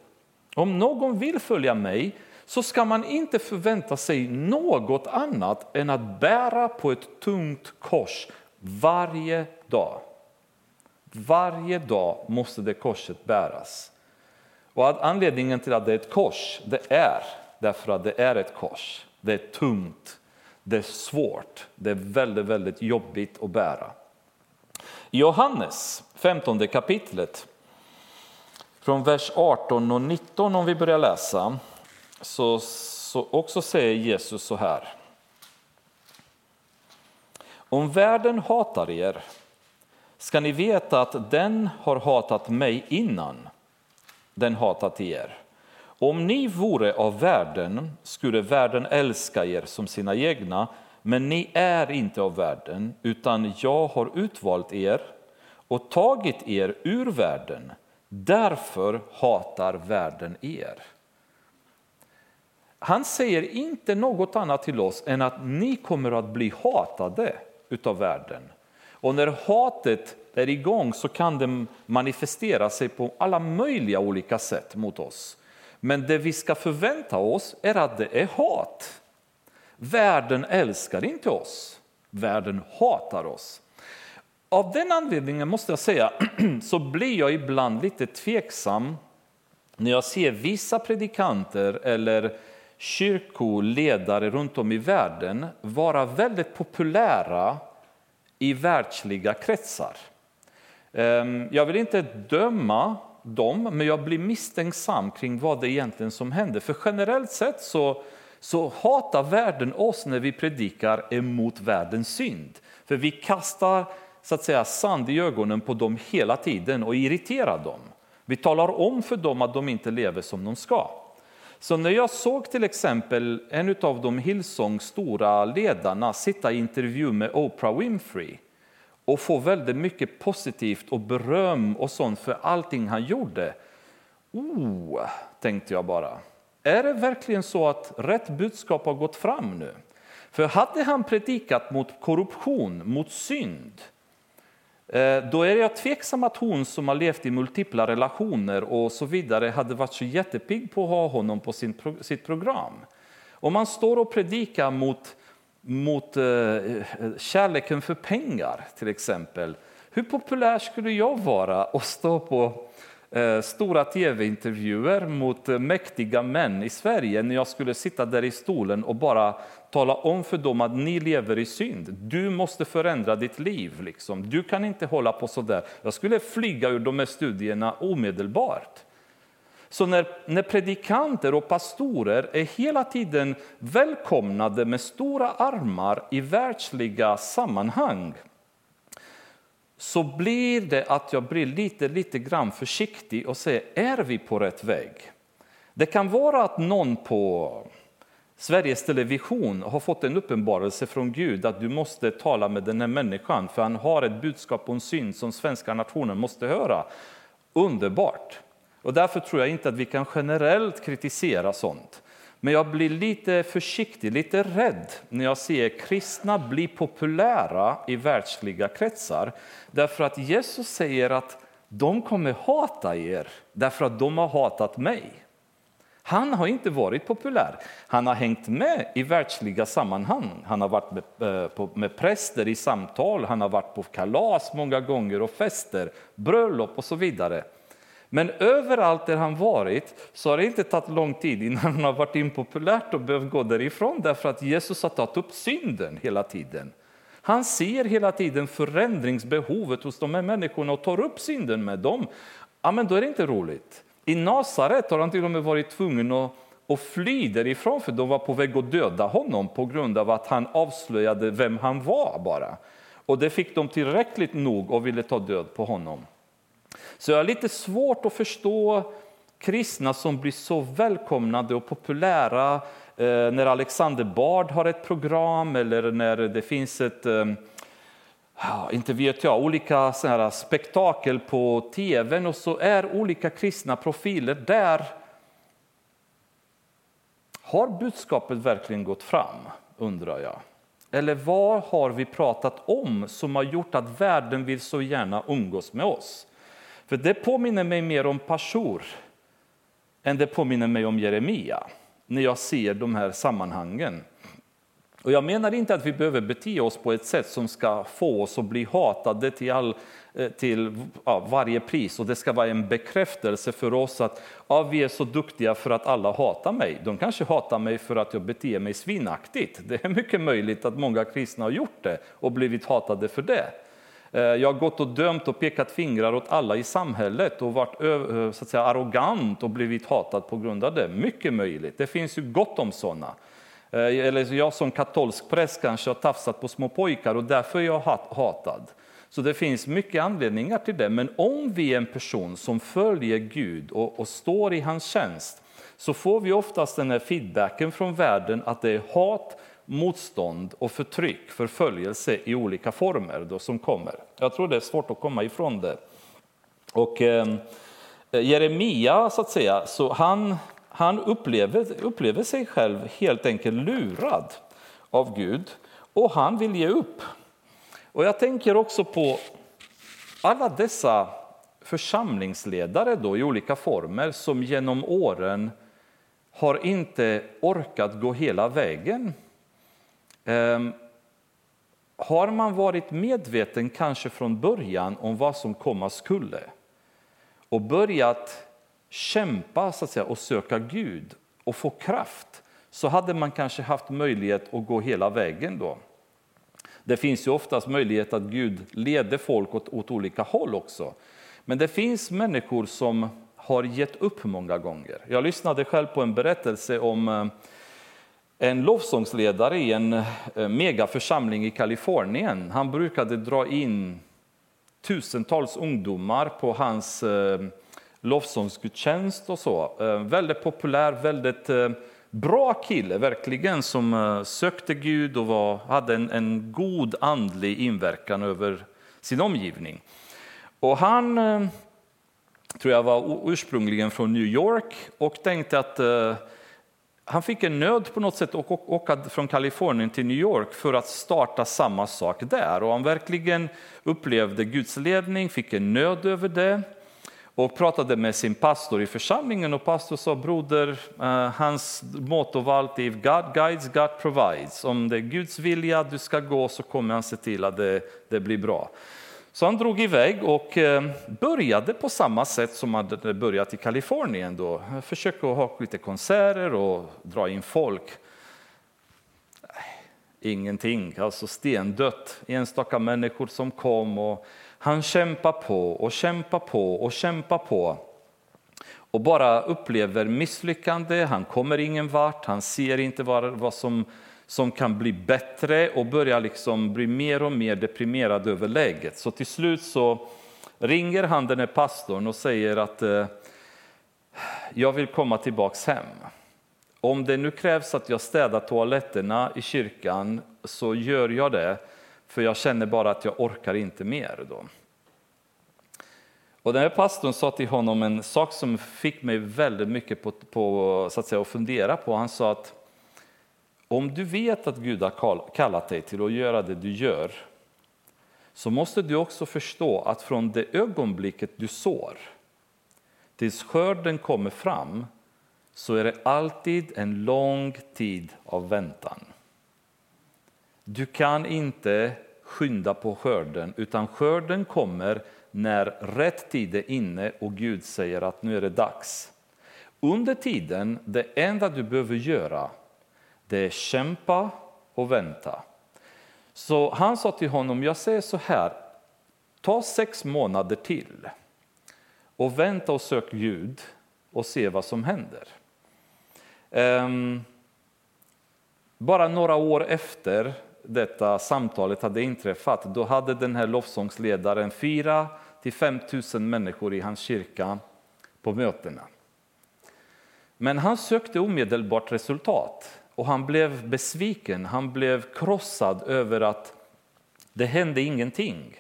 om någon vill följa mig så ska man inte förvänta sig något annat än att bära på ett tungt kors varje dag. Varje dag måste det korset bäras. Och anledningen till att det är ett kors, det är därför att det är ett kors. Det är tungt, det är svårt, det är väldigt, väldigt jobbigt att bära. Johannes 15 kapitlet, från vers 18 och 19 om vi börjar läsa, så, så också säger Jesus så här. Om världen hatar er ska ni veta att den har hatat mig innan den hatat er. Om ni vore av världen skulle världen älska er som sina egna, men ni är inte av världen, utan jag har utvalt er och tagit er ur världen. Därför hatar världen er. Han säger inte något annat till oss än att ni kommer att bli hatade utav världen. Och när hatet är igång så kan det manifestera sig på alla möjliga olika sätt mot oss. Men det vi ska förvänta oss är att det är hat. Världen älskar inte oss, världen hatar oss. Av den anledningen måste jag säga så blir jag ibland lite tveksam när jag ser vissa predikanter eller kyrkoledare runt om i världen vara väldigt populära i världsliga kretsar. Ehm, jag vill inte döma dem, men jag blir misstänksam kring vad det egentligen som händer. För generellt sett så, så hatar världen oss när vi predikar emot världens synd. För vi kastar så att säga, sand i ögonen på dem hela tiden och irriterar dem. Vi talar om för dem att de inte lever som de ska. Så när jag såg till exempel en av de Hillsongs stora ledarna sitta i intervju med Oprah Winfrey och få väldigt mycket positivt och beröm och sånt för allting han gjorde. Oh, tänkte jag bara. Är det verkligen så att rätt budskap har gått fram nu? För hade han predikat mot korruption, mot synd, Eh, då är jag tveksam att hon som har levt i multipla relationer och så vidare hade varit så jättepigg på att ha honom på sin, sitt program. Om man står och predikar mot, mot eh, eh, kärleken för pengar till exempel. Hur populär skulle jag vara att stå på Eh, stora tv-intervjuer mot eh, mäktiga män i Sverige när jag skulle sitta där i stolen och bara tala om för dem att ni lever i synd. Du måste förändra ditt liv. Liksom. Du kan inte hålla på så där. Jag skulle flyga ur de här studierna omedelbart. Så när, när predikanter och pastorer är hela tiden välkomnade med stora armar i världsliga sammanhang så blir det att jag blir lite, lite grann försiktig och säger, är vi på rätt väg? Det kan vara att någon på Sveriges Television har fått en uppenbarelse från Gud att du måste tala med den här människan för han har ett budskap och en syn som svenska nationen måste höra. Underbart! Och därför tror jag inte att vi kan generellt kritisera sånt. Men jag blir lite försiktig, lite rädd när jag ser kristna bli populära i världsliga kretsar. Därför att Jesus säger att de kommer hata er därför att de har hatat mig. Han har inte varit populär. Han har hängt med i världsliga sammanhang. Han har varit med, eh, med präster i samtal, han har varit på kalas många gånger och fester, bröllop och så vidare. Men överallt där han varit så har det inte tagit lång tid innan han har varit impopulärt och behövt gå därifrån därför att Jesus har tagit upp synden hela tiden. Han ser hela tiden förändringsbehovet hos de här människorna och tar upp synden med dem. Ja, men då är det inte roligt. I Nasaret har han till och med varit tvungen att, att fly därifrån för de var på väg att döda honom på grund av att han avslöjade vem han var bara. Och det fick de tillräckligt nog och ville ta död på honom. Så jag har lite svårt att förstå kristna som blir så välkomnade och populära eh, när Alexander Bard har ett program eller när det finns ett eh, inte vet jag, olika här spektakel på tv och så är olika kristna profiler där. Har budskapet verkligen gått fram, undrar jag? Eller vad har vi pratat om som har gjort att världen vill så gärna umgås med oss? För det påminner mig mer om Pashur än det påminner mig om Jeremia när jag ser de här sammanhangen. Och jag menar inte att vi behöver bete oss på ett sätt som ska få oss att bli hatade till, all, eh, till ja, varje pris och det ska vara en bekräftelse för oss att ja, vi är så duktiga för att alla hatar mig. De kanske hatar mig för att jag beter mig svinaktigt. Det är mycket möjligt att många kristna har gjort det och blivit hatade för det. Eh, jag har gått och dömt och pekat fingrar åt alla i samhället och varit så att säga, arrogant och blivit hatad på grund av det. Mycket möjligt. Det finns ju gott om sådana. Eh, eller jag som katolsk präst kanske har tafsat på små pojkar och därför är jag hatad. Så det finns mycket anledningar till det. Men om vi är en person som följer Gud och, och står i hans tjänst så får vi oftast den här feedbacken från världen att det är hat motstånd och förtryck, förföljelse i olika former då som kommer. Jag tror det är svårt att komma ifrån det. Och eh, Jeremia, så att säga, så han, han upplever, upplever sig själv helt enkelt lurad av Gud och han vill ge upp. Och jag tänker också på alla dessa församlingsledare då, i olika former som genom åren har inte orkat gå hela vägen Ehm, har man varit medveten kanske från början om vad som komma skulle och börjat kämpa så att säga, och söka Gud och få kraft så hade man kanske haft möjlighet att gå hela vägen då. Det finns ju oftast möjlighet att Gud leder folk åt, åt olika håll också. Men det finns människor som har gett upp många gånger. Jag lyssnade själv på en berättelse om eh, en lovsångsledare i en eh, megaförsamling i Kalifornien. Han brukade dra in tusentals ungdomar på hans eh, lovsångsgudstjänst och så. Eh, väldigt populär, väldigt bra kille verkligen som sökte Gud och var, hade en, en god andlig inverkan över sin omgivning. Och han tror jag var ursprungligen från New York och tänkte att han fick en nöd på något sätt att åka från Kalifornien till New York för att starta samma sak där. Och han verkligen upplevde Guds ledning, fick en nöd över det och pratade med sin pastor i församlingen och pastor sa broder, uh, hans motto var alltid God guides, God provides. Om det är Guds vilja du ska gå så kommer han se till att det, det blir bra. Så han drog iväg och eh, började på samma sätt som han hade börjat i Kalifornien. Då. Försökte ha lite konserter och dra in folk. Äh, ingenting, alltså stendött. Enstaka människor som kom och han kämpar på och kämpar på och kämpar på. Och bara upplever misslyckande, han kommer ingen vart, han ser inte vad, vad som som kan bli bättre och börjar liksom bli mer och mer deprimerad över läget. Så till slut så ringer han den här pastorn och säger att eh, jag vill komma tillbaks hem. Om det nu krävs att jag städar toaletterna i kyrkan så gör jag det, för jag känner bara att jag orkar inte mer. Då. Och den här pastorn sa till honom en sak som fick mig väldigt mycket på, på, så att, säga, att fundera på. Han sa att om du vet att Gud har kallat dig till att göra det du gör så måste du också förstå att från det ögonblicket du sår tills skörden kommer fram så är det alltid en lång tid av väntan. Du kan inte skynda på skörden, utan skörden kommer när rätt tid är inne och Gud säger att nu är det dags. Under tiden, det enda du behöver göra det är kämpa och vänta. Så han sa till honom, jag säger så här, ta sex månader till och vänta och sök Gud och se vad som händer. Um, bara några år efter detta samtalet hade inträffat, då hade den här lovsångsledaren 4 till 5 000 människor i hans kyrka på mötena. Men han sökte omedelbart resultat. Och han blev besviken, han blev krossad över att det hände ingenting.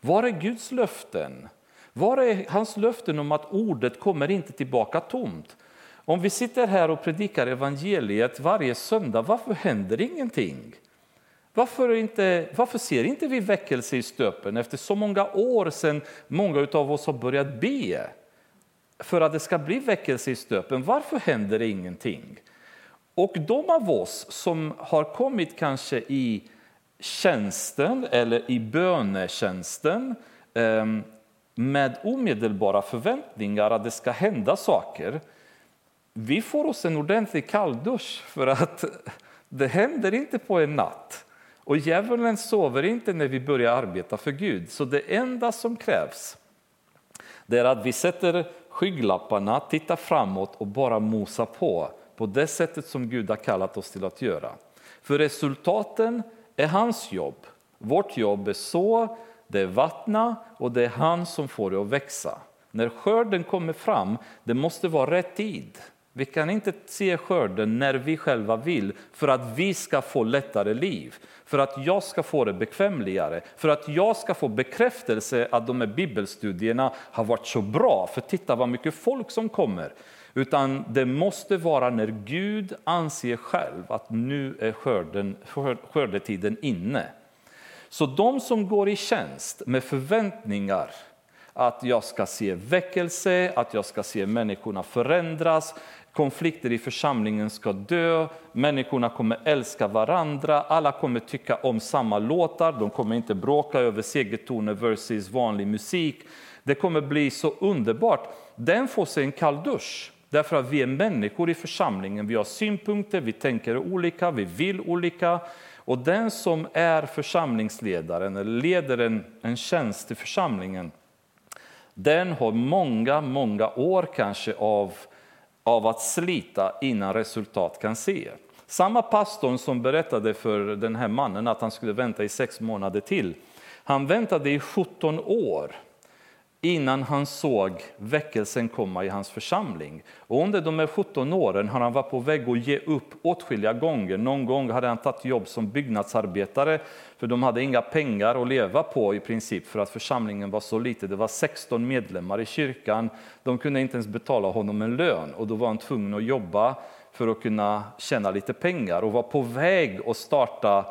Var är Guds löften? Var är hans löften om att ordet kommer inte tillbaka tomt? Om vi sitter här och predikar evangeliet varje söndag, varför händer ingenting? Varför, inte, varför ser inte vi väckelse i stöpen efter så många år sedan många av oss har börjat be för att det ska bli väckelse i stöpen? Varför händer det ingenting? Och de av oss som har kommit kanske i tjänsten eller i bönetjänsten ehm, med omedelbara förväntningar att det ska hända saker, vi får oss en ordentlig kalldusch för att det händer inte på en natt. Och djävulen sover inte när vi börjar arbeta för Gud. Så det enda som krävs det är att vi sätter skygglapparna, tittar framåt och bara mosar på på det sättet som Gud har kallat oss till att göra. För resultaten är hans jobb. Vårt jobb är så, det är vattna och det är han som får det att växa. När skörden kommer fram, det måste vara rätt tid. Vi kan inte se skörden när vi själva vill för att vi ska få lättare liv, för att jag ska få det bekvämligare, för att jag ska få bekräftelse att de här bibelstudierna har varit så bra. För titta vad mycket folk som kommer. Utan det måste vara när Gud anser själv att nu är skörden, skördetiden inne. Så de som går i tjänst med förväntningar att jag ska se väckelse, att jag ska se människorna förändras, konflikter i församlingen ska dö, människorna kommer älska varandra, alla kommer tycka om samma låtar, de kommer inte bråka över segertoner versus vanlig musik. Det kommer bli så underbart. Den får sig en kalldusch. Därför att vi är människor i församlingen, vi har synpunkter, vi tänker olika, vi vill olika. Och den som är församlingsledaren eller leder en, en tjänst i församlingen, den har många, många år kanske av, av att slita innan resultat kan se. Samma pastor som berättade för den här mannen att han skulle vänta i sex månader till, han väntade i 17 år innan han såg väckelsen komma i hans församling. Och under de här 17 åren har han varit på väg att ge upp åtskilliga gånger. Någon gång hade han tagit jobb som byggnadsarbetare för de hade inga pengar att leva på i princip för att församlingen var så liten. Det var 16 medlemmar i kyrkan. De kunde inte ens betala honom en lön och då var han tvungen att jobba för att kunna tjäna lite pengar och var på väg att starta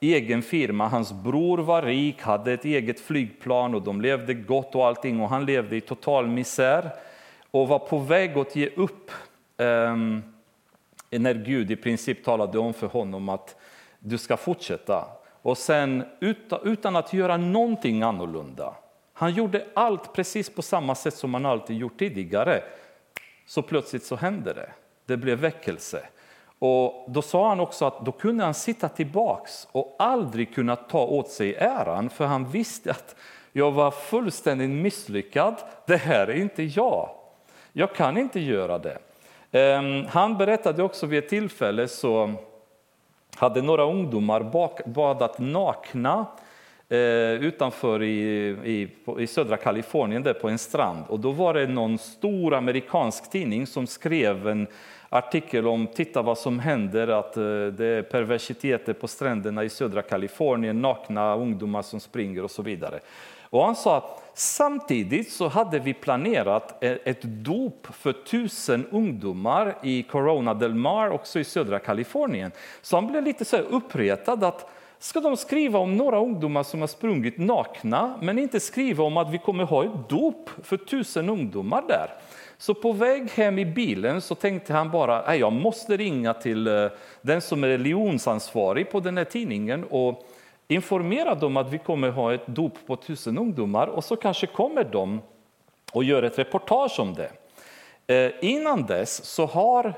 egen firma. Hans bror var rik, hade ett eget flygplan och de levde gott och allting och han levde i total misär och var på väg att ge upp eh, när Gud i princip talade om för honom att du ska fortsätta. och sen utan att göra någonting annorlunda. Han gjorde allt precis på samma sätt som han alltid gjort tidigare. Så plötsligt så hände det. Det blev väckelse. Och då sa han också att då kunde han sitta tillbaks och aldrig kunna ta åt sig äran för han visste att jag var fullständigt misslyckad. Det här är inte jag. Jag kan inte göra det. Ehm, han berättade också vid ett tillfälle så hade några ungdomar badat nakna eh, utanför i, i, i, södra Kalifornien, där på en strand. Och då var det någon stor amerikansk tidning som skrev en artikel om titta vad som händer, att eh, det är perversiteter på stränderna i södra Kalifornien, nakna ungdomar som springer och så vidare. Och han sa att samtidigt så hade vi planerat e-, ett dop för tusen ungdomar i Corona del Mar, också i södra Kalifornien. Så han blev lite så uppretad att ska de skriva om några ungdomar som har sprungit nakna, men inte skriva om att vi kommer ha ett dop för tusen ungdomar där. Så på väg hem i bilen så tänkte han bara att jag måste ringa till eh, den som är religionsansvarig på den här tidningen och informera dem att vi kommer ha ett dop på tusen ungdomar och så kanske kommer de och gör ett reportage om det. Eh, innan dess så har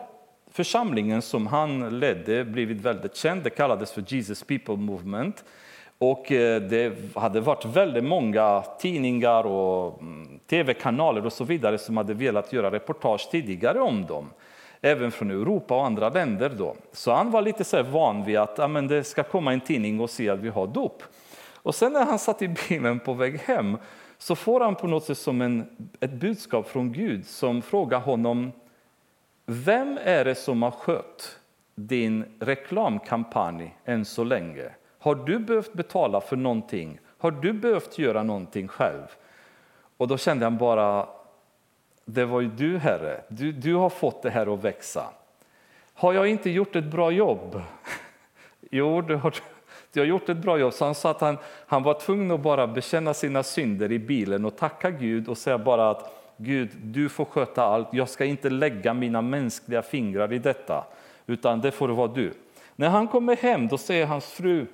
församlingen som han ledde blivit väldigt känd. Det kallades för Jesus People Movement. Och eh, det hade varit väldigt många tidningar och mm, tv-kanaler och så vidare som hade velat göra reportage tidigare om dem. Även från Europa och andra länder. Då. Så han var lite så van vid att ja, men det ska komma en tidning och se att vi har dop. Och sen när han satt i bilen på väg hem så får han på något sätt som en, ett budskap från Gud som frågar honom Vem är det som har skött din reklamkampanj än så länge? Har du behövt betala för någonting? Har du behövt göra någonting själv? Och då kände han bara, det var ju du Herre, du, du har fått det här att växa. Har jag inte gjort ett bra jobb? jo, du har, du har gjort ett bra jobb. Så han sa att han, han var tvungen att bara bekänna sina synder i bilen och tacka Gud och säga bara att Gud, du får sköta allt. Jag ska inte lägga mina mänskliga fingrar i detta, utan det får vara du. När han kommer hem då säger hans fru,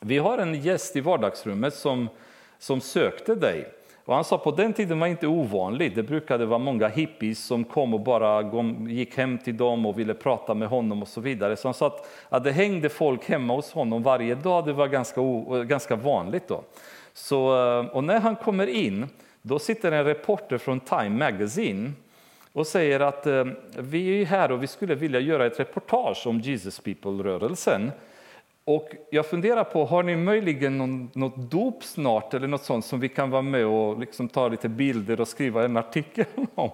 vi har en gäst i vardagsrummet som, som sökte dig. Och han sa på den tiden var inte ovanligt. Det brukade vara många hippies som kom och bara gick hem till dem och ville prata med honom och så vidare. Så han sa att, att det hängde folk hemma hos honom varje dag. Det var ganska, ganska vanligt då. Så, eh, och när han kommer in, då sitter en reporter från Time Magazine och säger att eh, vi är här och vi skulle vilja göra ett reportage om Jesus People-rörelsen. Och jag funderar på, har ni möjligen någon, något dop snart eller något sånt som vi kan vara med och liksom ta lite bilder och skriva en artikel om?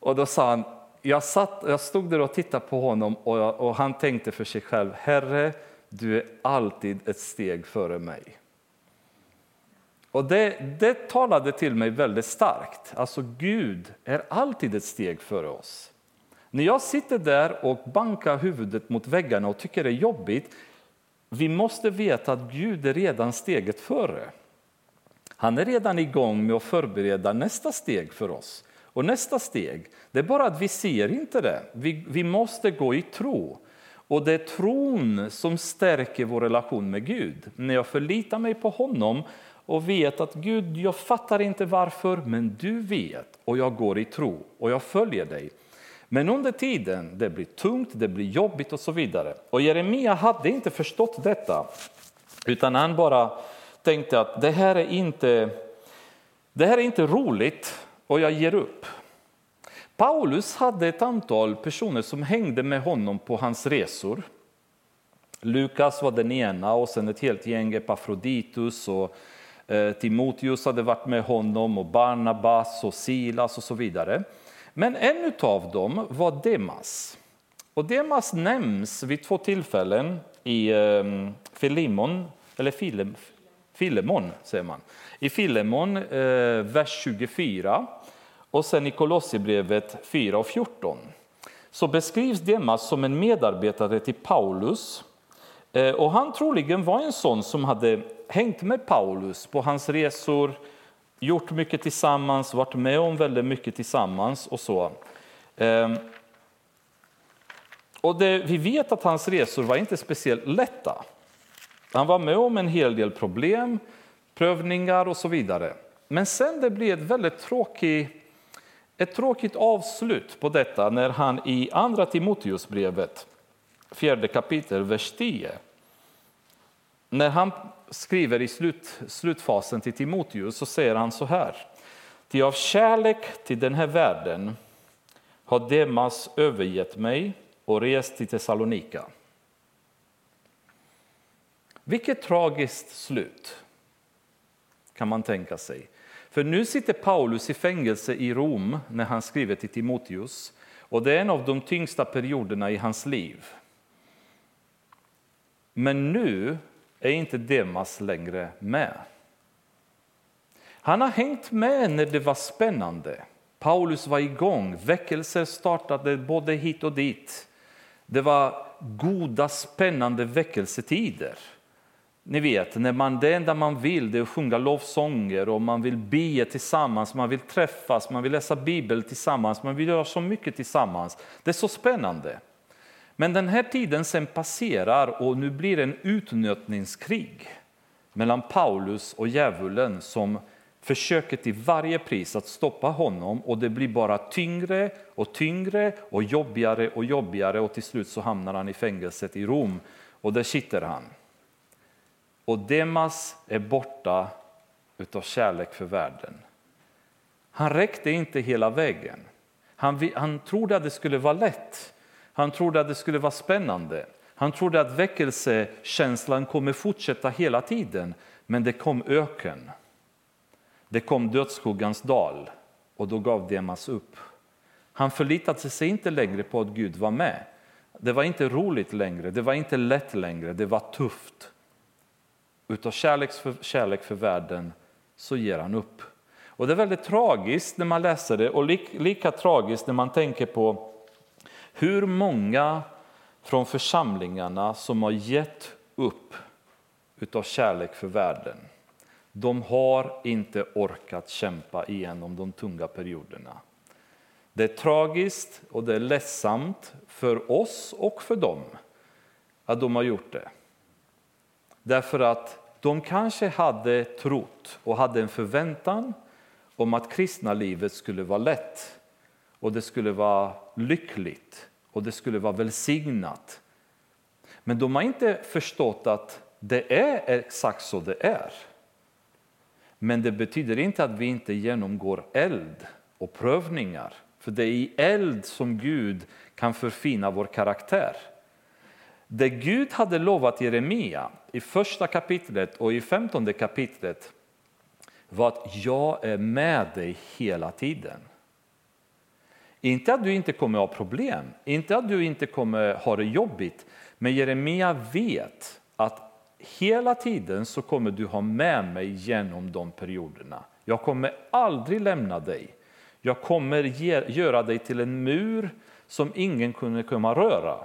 Och då sa han, jag, satt, jag stod där och tittade på honom och, jag, och han tänkte för sig själv, Herre, du är alltid ett steg före mig. Och det, det talade till mig väldigt starkt. Alltså Gud är alltid ett steg före oss. När jag sitter där och bankar huvudet mot väggarna och tycker det är jobbigt, vi måste veta att Gud är redan steget före. Han är redan igång med att förbereda nästa steg för oss. Och nästa steg, det är bara att vi ser inte det. Vi, vi måste gå i tro. Och det är tron som stärker vår relation med Gud. När jag förlitar mig på honom och vet att Gud, jag fattar inte varför, men du vet och jag går i tro och jag följer dig. Men under tiden, det blir tungt, det blir jobbigt och så vidare. Och Jeremia hade inte förstått detta, utan han bara tänkte att det här är inte, det här är inte roligt och jag ger upp. Paulus hade ett antal personer som hängde med honom på hans resor. Lukas var den ena och sen ett helt gäng, Epafroditus och eh, Timoteus hade varit med honom och Barnabas och Silas och så vidare. Men en av dem var Demas. Och Demas nämns vid två tillfällen i Filimon, Filemon, eller Filem, Filemon, säger man. I Filemon, eh, vers 24, och sen i Kolosserbrevet 4 och 14. Så beskrivs Demas som en medarbetare till Paulus. Eh, och han troligen var en sån som hade hängt med Paulus på hans resor, gjort mycket tillsammans, varit med om väldigt mycket tillsammans och så. Ehm, och det, vi vet att hans resor var inte speciellt lätta. Han var med om en hel del problem, prövningar och så vidare. Men sen det blev ett väldigt tråkigt, ett tråkigt avslut på detta när han i Andra Timoteusbrevet, fjärde kapitel, vers 10, när han skriver i slut, slutfasen till Timoteus så säger han så här. Ty av kärlek till den här världen har Demas övergett mig och rest till Thessalonika. Vilket tragiskt slut, kan man tänka sig. För nu sitter Paulus i fängelse i Rom när han skriver till Timoteus och det är en av de tyngsta perioderna i hans liv. Men nu är inte Demas längre med. Han har hängt med när det var spännande. Paulus var igång, väckelser startade både hit och dit. Det var goda, spännande väckelsetider. Ni vet, när man, det enda man vill är att sjunga lovsånger och man vill be tillsammans, man vill träffas, man vill läsa Bibeln tillsammans, man vill göra så mycket tillsammans. Det är så spännande. Men den här tiden sen passerar och nu blir det en utnötningskrig mellan Paulus och djävulen som försöker till varje pris att stoppa honom och det blir bara tyngre och tyngre och jobbigare och jobbigare och till slut så hamnar han i fängelset i Rom och där sitter han. Och Demas är borta utav kärlek för världen. Han räckte inte hela vägen. Han, han trodde att det skulle vara lätt. Han trodde att det skulle vara spännande. Han trodde att väckelsekänslan kommer fortsätta hela tiden. Men det kom öken. Det kom dödsskuggans dal och då gav Demas upp. Han förlitade sig inte längre på att Gud var med. Det var inte roligt längre, det var inte lätt längre, det var tufft. Utav kärlek för, kärlek för världen så ger han upp. Och Det är väldigt tragiskt när man läser det och lika tragiskt när man tänker på hur många från församlingarna som har gett upp utav kärlek för världen. De har inte orkat kämpa igenom de tunga perioderna. Det är tragiskt och det är ledsamt för oss och för dem att de har gjort det. Därför att de kanske hade trott och hade en förväntan om att kristna livet skulle vara lätt och det skulle vara lyckligt och det skulle vara välsignat. Men de har inte förstått att det är exakt så det är. Men det betyder inte att vi inte genomgår eld och prövningar. För det är i eld som Gud kan förfina vår karaktär. Det Gud hade lovat Jeremia i första kapitlet och i femtonde kapitlet var att jag är med dig hela tiden. Inte att du inte kommer ha problem, inte att du inte kommer ha det jobbigt, men Jeremia vet att hela tiden så kommer du ha med mig genom de perioderna. Jag kommer aldrig lämna dig. Jag kommer ge, göra dig till en mur som ingen kunde komma röra.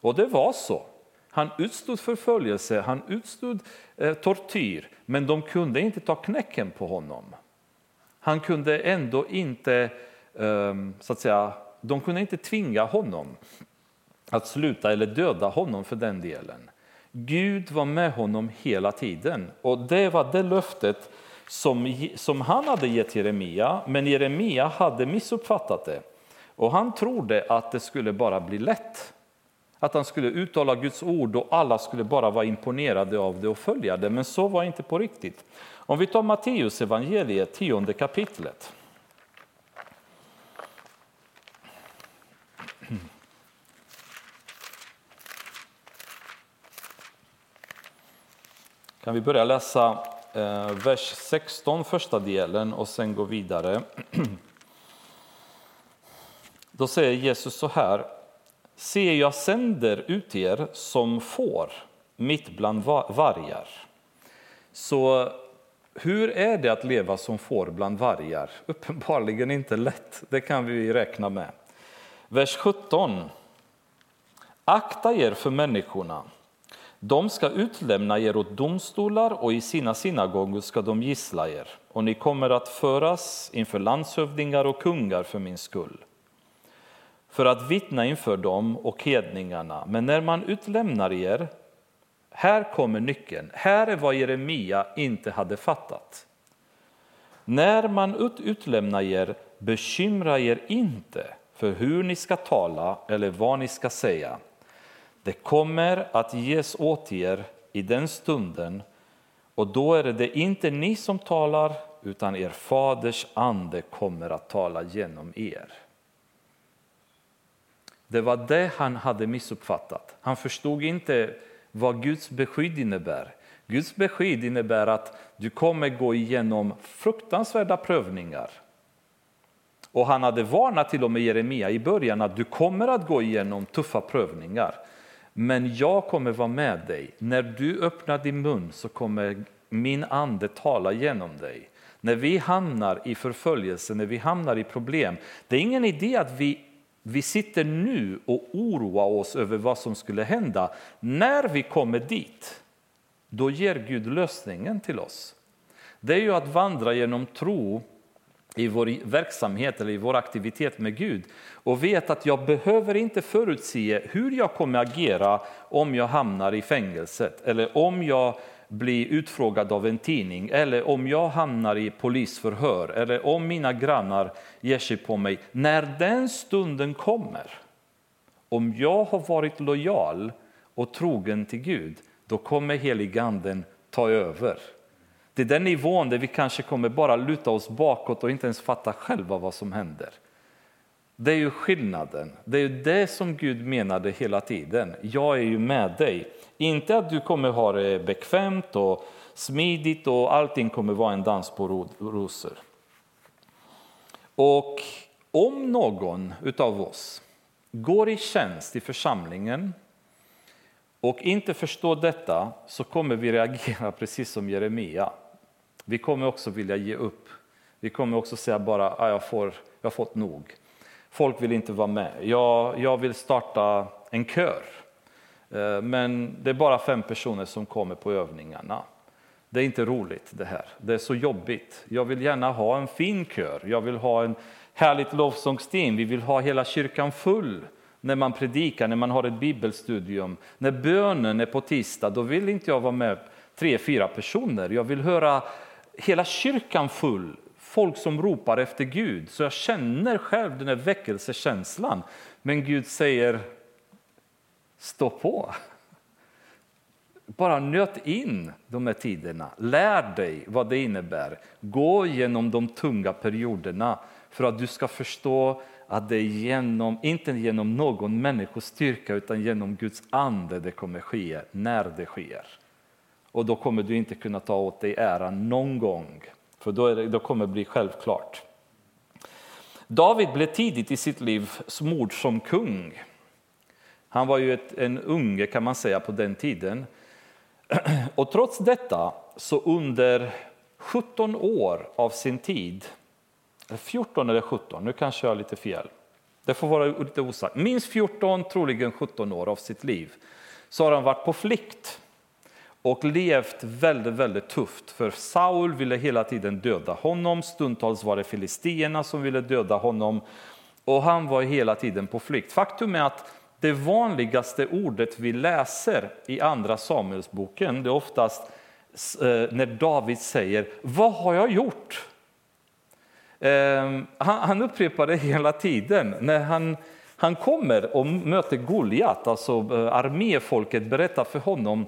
Och det var så. Han utstod förföljelse, han utstod eh, tortyr, men de kunde inte ta knäcken på honom. Han kunde ändå inte, eh, Ehm, så att säga, de kunde inte tvinga honom att sluta eller döda honom för den delen. Gud var med honom hela tiden och det var det löftet som, som han hade gett Jeremia, men Jeremia hade missuppfattat det. Och han trodde att det skulle bara bli lätt. Att han skulle uttala Guds ord och alla skulle bara vara imponerade av det och följa det, men så var inte på riktigt. Om vi tar Matteus evangeliet, tionde kapitlet. Kan vi börja läsa eh, vers 16, första delen, och sen gå vidare. Då säger Jesus så här. Se, jag sänder ut er som får mitt bland vargar. Så hur är det att leva som får bland vargar? Uppenbarligen inte lätt, det kan vi räkna med. Vers 17. Akta er för människorna de ska utlämna er åt domstolar och i sina synagogor ska de gissla er och ni kommer att föras inför landshövdingar och kungar för min skull för att vittna inför dem och hedningarna. Men när man utlämnar er Här kommer nyckeln. Här är vad Jeremia inte hade fattat. När man utlämnar er, bekymra er inte för hur ni ska tala eller vad ni ska säga. Det kommer att ges åt er i den stunden och då är det inte ni som talar utan er faders ande kommer att tala genom er. Det var det han hade missuppfattat. Han förstod inte vad Guds beskydd innebär. Guds beskydd innebär att du kommer gå igenom fruktansvärda prövningar. Och han hade varnat till och med Jeremia i början att du kommer att gå igenom tuffa prövningar. Men jag kommer vara med dig. När du öppnar din mun så kommer min ande tala genom dig. När vi hamnar i förföljelse, när vi hamnar i problem, det är ingen idé att vi, vi sitter nu och oroar oss över vad som skulle hända. När vi kommer dit, då ger Gud lösningen till oss. Det är ju att vandra genom tro i vår verksamhet eller i vår aktivitet med Gud och vet att jag behöver inte förutse hur jag kommer agera om jag hamnar i fängelset eller om jag blir utfrågad av en tidning eller om jag hamnar i polisförhör eller om mina grannar ger sig på mig. När den stunden kommer, om jag har varit lojal och trogen till Gud, då kommer heliganden ta över. Det är den nivån där vi kanske kommer bara luta oss bakåt och inte ens fatta själva vad som händer. Det är ju skillnaden. Det är ju det som Gud menade hela tiden. Jag är ju med dig. Inte att du kommer ha det bekvämt och smidigt och allting kommer vara en dans på rosor. Och om någon av oss går i tjänst i församlingen och inte förstår detta så kommer vi reagera precis som Jeremia. Vi kommer också vilja ge upp. Vi kommer också säga bara att jag, får, jag har fått nog. Folk vill inte vara med. Jag, jag vill starta en kör. Eh, men det är bara fem personer som kommer på övningarna. Det är inte roligt det här. Det är så jobbigt. Jag vill gärna ha en fin kör. Jag vill ha en härligt lovsångsteam. Vi vill ha hela kyrkan full när man predikar, när man har ett bibelstudium. När bönen är på tisdag, då vill inte jag vara med tre, fyra personer. Jag vill höra hela kyrkan full, folk som ropar efter Gud. Så jag känner själv den här väckelsekänslan. Men Gud säger, stå på. Bara nöt in de här tiderna. Lär dig vad det innebär. Gå igenom de tunga perioderna för att du ska förstå att det är genom, inte genom någon människos styrka utan genom Guds ande det kommer ske när det sker. Och då kommer du inte kunna ta åt dig äran någon gång, för då, det, då kommer det bli självklart. David blev tidigt i sitt liv smord som kung. Han var ju ett, en unge kan man säga på den tiden. Och trots detta så under 17 år av sin tid, 14 eller 17, nu kanske jag har lite fel, det får vara lite osagt, minst 14, troligen 17 år av sitt liv, så har han varit på flykt och levt väldigt, väldigt tufft. För Saul ville hela tiden döda honom, stundtals var det filisterna som ville döda honom och han var hela tiden på flykt. Faktum är att det vanligaste ordet vi läser i Andra Samuelsboken det är oftast eh, när David säger ”Vad har jag gjort?” eh, Han upprepar det hela tiden. När han, han kommer och möter Goliat, alltså eh, arméfolket berättar för honom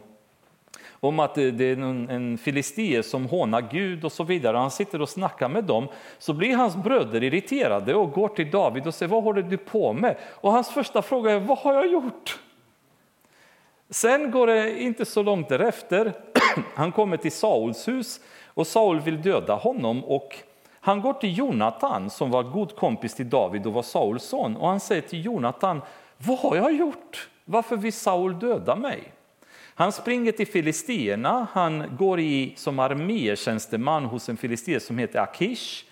om att det är en filister som hånar Gud och så vidare. Han sitter och snackar med dem. Så blir hans bröder irriterade och går till David och säger vad håller du på med? Och hans första fråga är vad har jag gjort? Sen går det inte så långt därefter. Han kommer till Sauls hus och Saul vill döda honom. och han går till Jonatan som var god kompis till David och var Sauls son och han säger till Jonatan, vad har jag gjort? Varför vill Saul döda mig? Han springer till filistierna, han går i som armétjänsteman hos en filistier som heter Akish.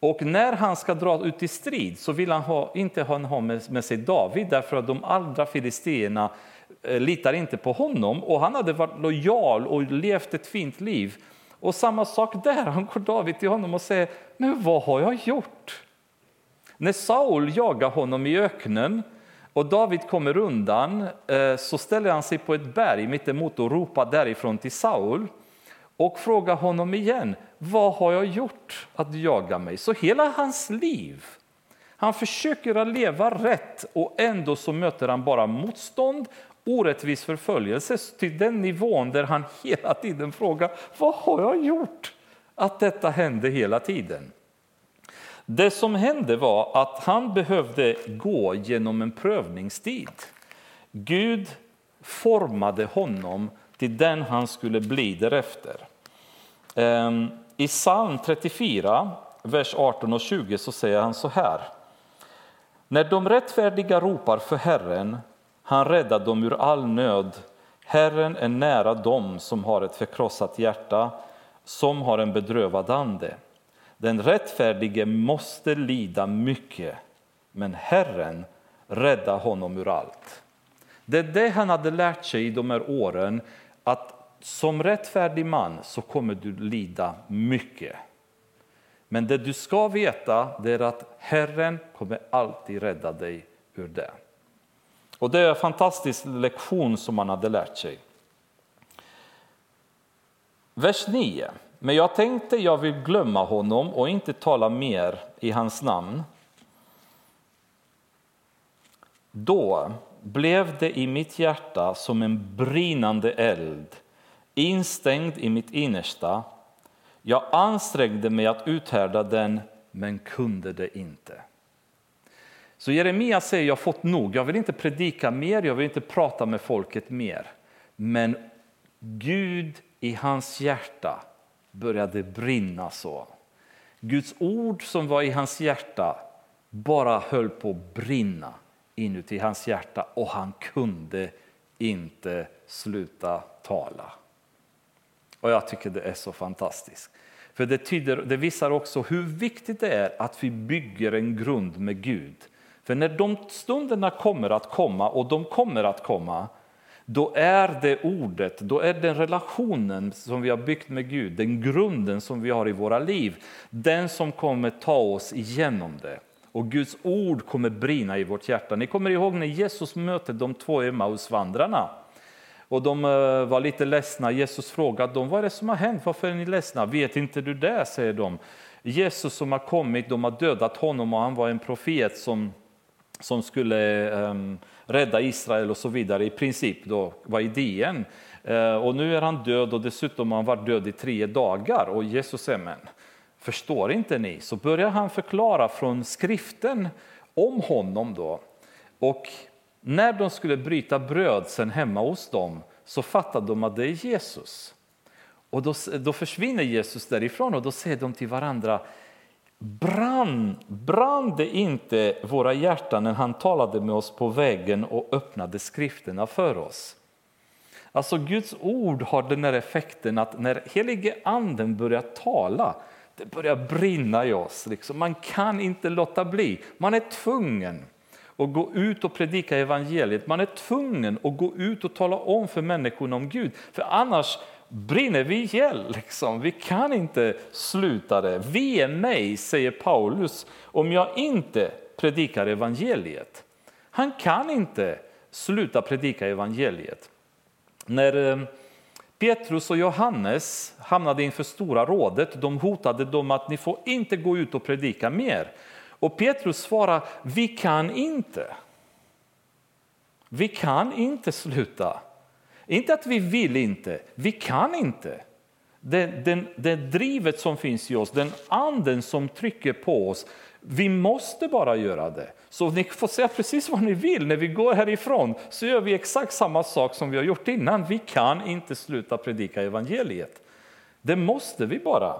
Och när han ska dra ut i strid så vill han ha, inte ha med, med sig David därför att de andra filistierna eh, litar inte på honom och han hade varit lojal och levt ett fint liv. Och samma sak där, han går David till honom och säger, men vad har jag gjort? När Saul jagar honom i öknen och David kommer undan, eh, så ställer han sig på ett berg mittemot och ropar därifrån till Saul och frågar honom igen, vad har jag gjort att du jagar mig? Så hela hans liv, han försöker att leva rätt och ändå så möter han bara motstånd, orättvis förföljelse till den nivån där han hela tiden frågar, vad har jag gjort att detta hände hela tiden? Det som hände var att han behövde gå genom en prövningstid. Gud formade honom till den han skulle bli därefter. Ehm, I psalm 34, vers 18 och 20 så säger han så här. När de rättfärdiga ropar för Herren, han räddar dem ur all nöd. Herren är nära dem som har ett förkrossat hjärta, som har en bedrövad ande. Den rättfärdige måste lida mycket, men Herren räddar honom ur allt. Det är det han hade lärt sig i de här åren, att som rättfärdig man så kommer du lida mycket. Men det du ska veta det är att Herren kommer alltid rädda dig ur det. Och Det är en fantastisk lektion som man hade lärt sig. Vers 9. Men jag tänkte jag vill glömma honom och inte tala mer i hans namn. Då blev det i mitt hjärta som en brinnande eld, instängd i mitt innersta. Jag ansträngde mig att uthärda den, men kunde det inte. Så Jeremia säger, jag har fått nog, jag vill inte predika mer, jag vill inte prata med folket mer. Men Gud i hans hjärta började brinna så. Guds ord som var i hans hjärta bara höll på att brinna inuti hans hjärta och han kunde inte sluta tala. Och Jag tycker det är så fantastiskt. För det, tyder, det visar också hur viktigt det är att vi bygger en grund med Gud. För när de stunderna kommer att komma, och de kommer att komma, då är det ordet, då är den relationen som vi har byggt med Gud, den grunden som vi har i våra liv, den som kommer ta oss igenom det. Och Guds ord kommer brinna i vårt hjärta. Ni kommer ihåg när Jesus mötte de två Emmausvandrarna. Och de eh, var lite ledsna. Jesus frågade dem, vad är det som har hänt? Varför är ni ledsna? Vet inte du det? säger de. Jesus som har kommit, de har dödat honom och han var en profet som, som skulle um, rädda Israel och så vidare. I princip då var idén. Uh, och nu är han död och dessutom har han varit död i tre dagar. Och Jesus säger, men förstår inte ni? Så börjar han förklara från skriften om honom då. Och när de skulle bryta bröd sen hemma hos dem så fattade de att det är Jesus. Och då, då försvinner Jesus därifrån och då säger de till varandra Brann, brann det inte våra hjärtan när han talade med oss på vägen och öppnade skrifterna för oss? Alltså Guds ord har den här effekten att när helige anden börjar tala, det börjar brinna i oss. Liksom. Man kan inte låta bli, man är tvungen att gå ut och predika evangeliet. Man är tvungen att gå ut och tala om för människorna om Gud. För annars brinner vi ihjäl. Liksom. Vi kan inte sluta det. Vi är mig, säger Paulus, om jag inte predikar evangeliet. Han kan inte sluta predika evangeliet. När eh, Petrus och Johannes hamnade inför Stora rådet, de hotade dem att ni får inte gå ut och predika mer. Och Petrus svarade vi kan inte. Vi kan inte sluta. Inte att vi vill inte, vi kan inte. Det, det, det drivet som finns i oss, den anden som trycker på oss, vi måste bara göra det. Så ni får säga precis vad ni vill. När vi går härifrån så gör vi exakt samma sak som vi har gjort innan. Vi kan inte sluta predika evangeliet. Det måste vi bara.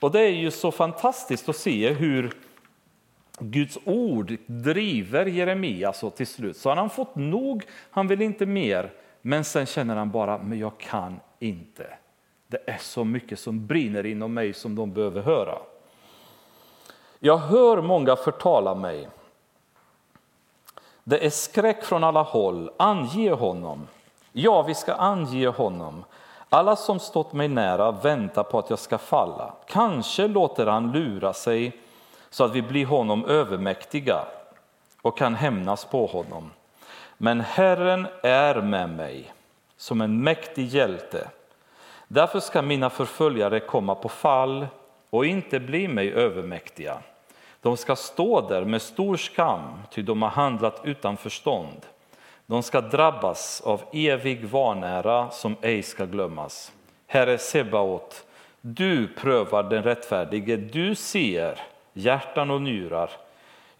Och det är ju så fantastiskt att se hur Guds ord driver Jeremia så till slut. Så han har fått nog, han vill inte mer. Men sen känner han bara, men jag kan inte. Det är så mycket som brinner inom mig som de behöver höra. Jag hör många förtala mig. Det är skräck från alla håll. Ange honom. Ja, vi ska ange honom. Alla som stått mig nära väntar på att jag ska falla. Kanske låter han lura sig så att vi blir honom övermäktiga och kan hämnas på honom. Men Herren är med mig som en mäktig hjälte. Därför ska mina förföljare komma på fall och inte bli mig övermäktiga. De ska stå där med stor skam, ty de har handlat utan förstånd. De ska drabbas av evig vanära som ej ska glömmas. Herre Sebaot, du prövar den rättfärdige, du ser hjärtan och njurar.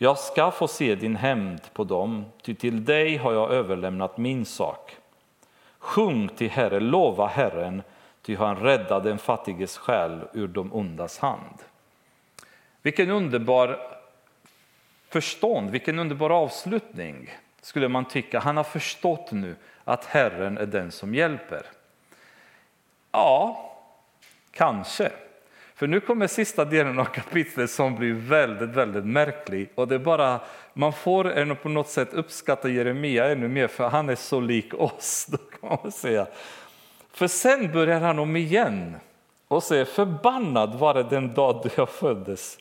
Jag ska få se din hämnd på dem, ty till dig har jag överlämnat min sak. Sjung till Herre, lova Herren, ty han räddade den fattiges själ ur de ondas hand. Vilken underbar förstånd, vilken underbar avslutning skulle man tycka. Han har förstått nu att Herren är den som hjälper. Ja, kanske. För nu kommer sista delen av kapitlet som blir väldigt, väldigt märklig. Och det är bara, man får ännu på något sätt uppskatta Jeremia ännu mer för han är så lik oss. Då kan man säga. För sen börjar han om igen och säger förbannad var det den dag då jag föddes.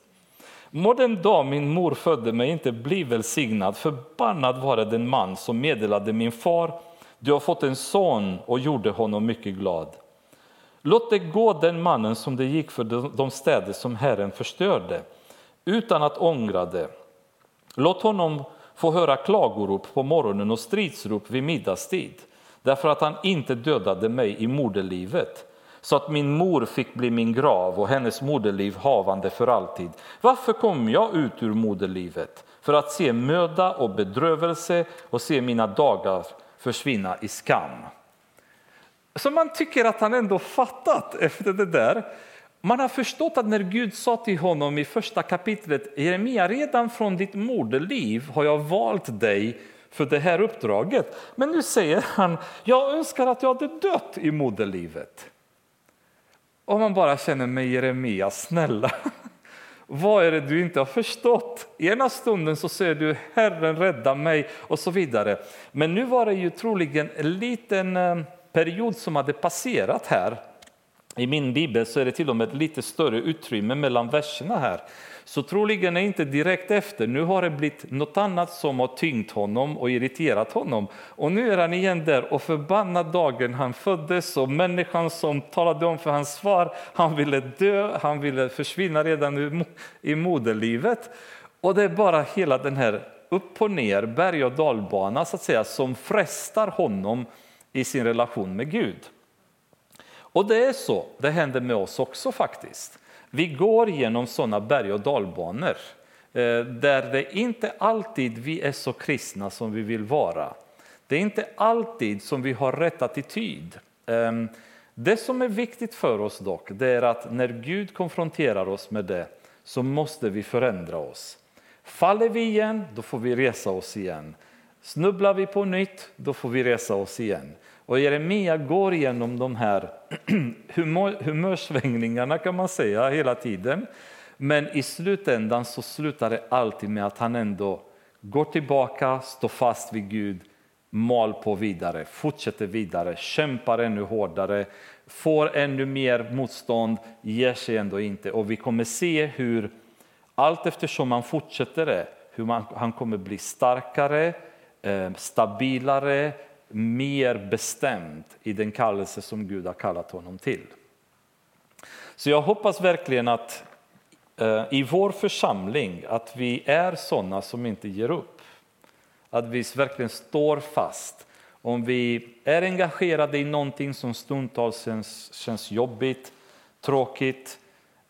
Må den dag min mor födde mig inte bli välsignad, förbannad var det den man som meddelade min far, du har fått en son och gjorde honom mycket glad. Låt det gå den mannen som det gick för de städer som Herren förstörde, utan att ångra det. Låt honom få höra klagorop på morgonen och stridsrop vid middagstid, därför att han inte dödade mig i moderlivet så att min mor fick bli min grav och hennes moderliv havande för alltid. Varför kom jag ut ur moderlivet? För att se möda och bedrövelse och se mina dagar försvinna i skam. Så man tycker att han ändå fattat efter det där. Man har förstått att när Gud sa till honom i första kapitlet, Jeremia, redan från ditt moderliv har jag valt dig för det här uppdraget. Men nu säger han, jag önskar att jag hade dött i moderlivet. Och man bara känner med Jeremia, snälla, vad är det du inte har förstått? Ena stunden så säger du Herren rädda mig och så vidare. Men nu var det ju troligen en liten eh, period som hade passerat här. I min bibel så är det till och med lite större utrymme mellan verserna här. Så troligen är inte direkt efter. Nu har det blivit något annat som har tyngt honom och irriterat honom. Och nu är han igen där och förbannar dagen han föddes och människan som talade om för hans far, han ville dö, han ville försvinna redan i moderlivet. Och det är bara hela den här upp och ner, berg och dalbana så att säga, som frestar honom i sin relation med Gud. Och det är så, det händer med oss också faktiskt. Vi går genom sådana berg och dalbanor eh, där det inte alltid vi är så kristna som vi vill vara. Det är inte alltid som vi har rätt attityd. Ehm, det som är viktigt för oss dock, det är att när Gud konfronterar oss med det så måste vi förändra oss. Faller vi igen, då får vi resa oss igen. Snubblar vi på nytt, då får vi resa oss igen. Och Jeremia går igenom de här humörsvängningarna kan man säga hela tiden. Men i slutändan så slutar det alltid med att han ändå går tillbaka, står fast vid Gud, mal på vidare, fortsätter vidare, kämpar ännu hårdare, får ännu mer motstånd, ger sig ändå inte. Och vi kommer se hur allt eftersom han fortsätter det, hur man, han kommer bli starkare, eh, stabilare, mer bestämd i den kallelse som Gud har kallat honom till. Så jag hoppas verkligen att eh, i vår församling att vi är sådana som inte ger upp. Att vi verkligen står fast. Om vi är engagerade i någonting som stundtals känns, känns jobbigt, tråkigt,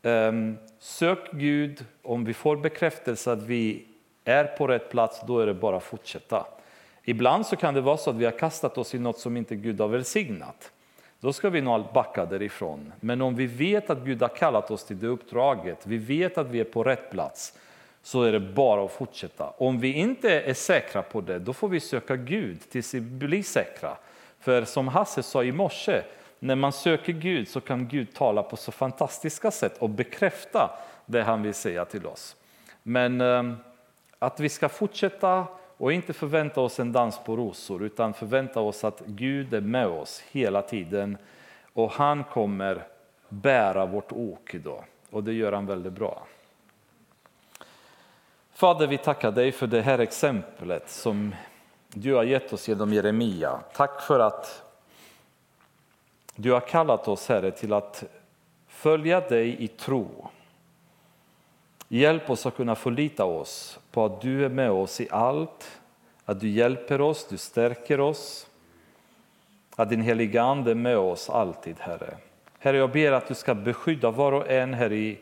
eh, sök Gud. Om vi får bekräftelse att vi är på rätt plats, då är det bara att fortsätta. Ibland så kan det vara så att vi har kastat oss i något som inte Gud har välsignat. Då ska vi nog backa därifrån. Men om vi vet att Gud har kallat oss till det uppdraget, vi vet att vi är på rätt plats, så är det bara att fortsätta. Om vi inte är säkra på det, då får vi söka Gud tills vi blir säkra. För som Hasse sa i morse, när man söker Gud så kan Gud tala på så fantastiska sätt och bekräfta det han vill säga till oss. Men ehm, att vi ska fortsätta och inte förvänta oss en dans på rosor utan förvänta oss att Gud är med oss hela tiden och han kommer bära vårt ok idag. Och det gör han väldigt bra. Fader, vi tackar dig för det här exemplet som du har gett oss genom Jeremia. Tack för att du har kallat oss, Herre, till att följa dig i tro. Hjälp oss att kunna förlita oss på att du är med oss i allt, att du hjälper oss, du stärker oss, att din heliga Ande är med oss alltid, Herre. Herre, jag ber att du ska beskydda var och en här i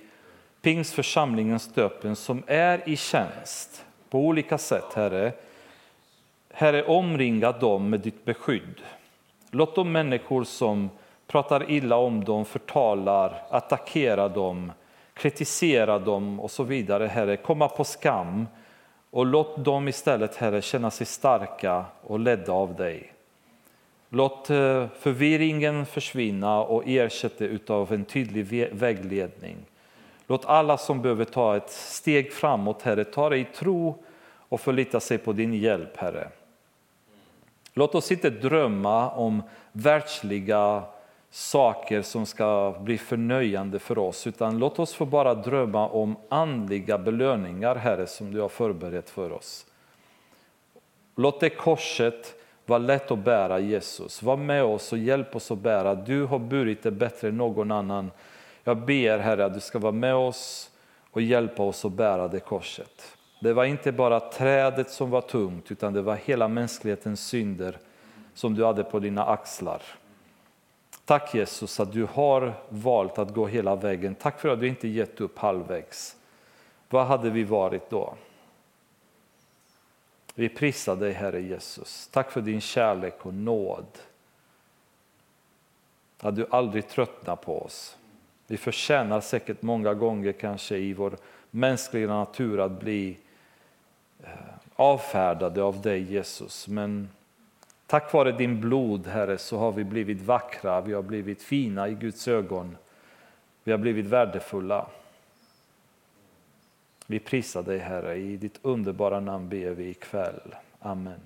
Pingsförsamlingens döpen som är i tjänst på olika sätt, Herre. Herre, omringa dem med ditt beskydd. Låt de människor som pratar illa om dem, förtalar, attackerar dem, kritisera dem och så vidare, Herre, komma på skam och låt dem istället, Herre, känna sig starka och ledda av dig. Låt eh, förvirringen försvinna och ersätta av en tydlig vägledning. Låt alla som behöver ta ett steg framåt, Herre, ta det i tro och förlita sig på din hjälp, Herre. Låt oss inte drömma om världsliga saker som ska bli förnöjande för oss, utan låt oss få bara drömma om andliga belöningar, Herre, som du har förberett för oss. Låt det korset vara lätt att bära, Jesus. Var med oss och hjälp oss att bära. Du har burit det bättre än någon annan. Jag ber, Herre, att du ska vara med oss och hjälpa oss att bära det korset. Det var inte bara trädet som var tungt, utan det var hela mänsklighetens synder som du hade på dina axlar. Tack Jesus att du har valt att gå hela vägen. Tack för att du inte gett upp halvvägs. Vad hade vi varit då? Vi prisar dig Herre Jesus. Tack för din kärlek och nåd. Att du aldrig tröttnar på oss. Vi förtjänar säkert många gånger kanske i vår mänskliga natur att bli eh, avfärdade av dig Jesus. Men Tack vare din blod, Herre, så har vi blivit vackra, vi har blivit fina i Guds ögon. Vi har blivit värdefulla. Vi prisar dig, Herre. I ditt underbara namn ber vi ikväll. Amen.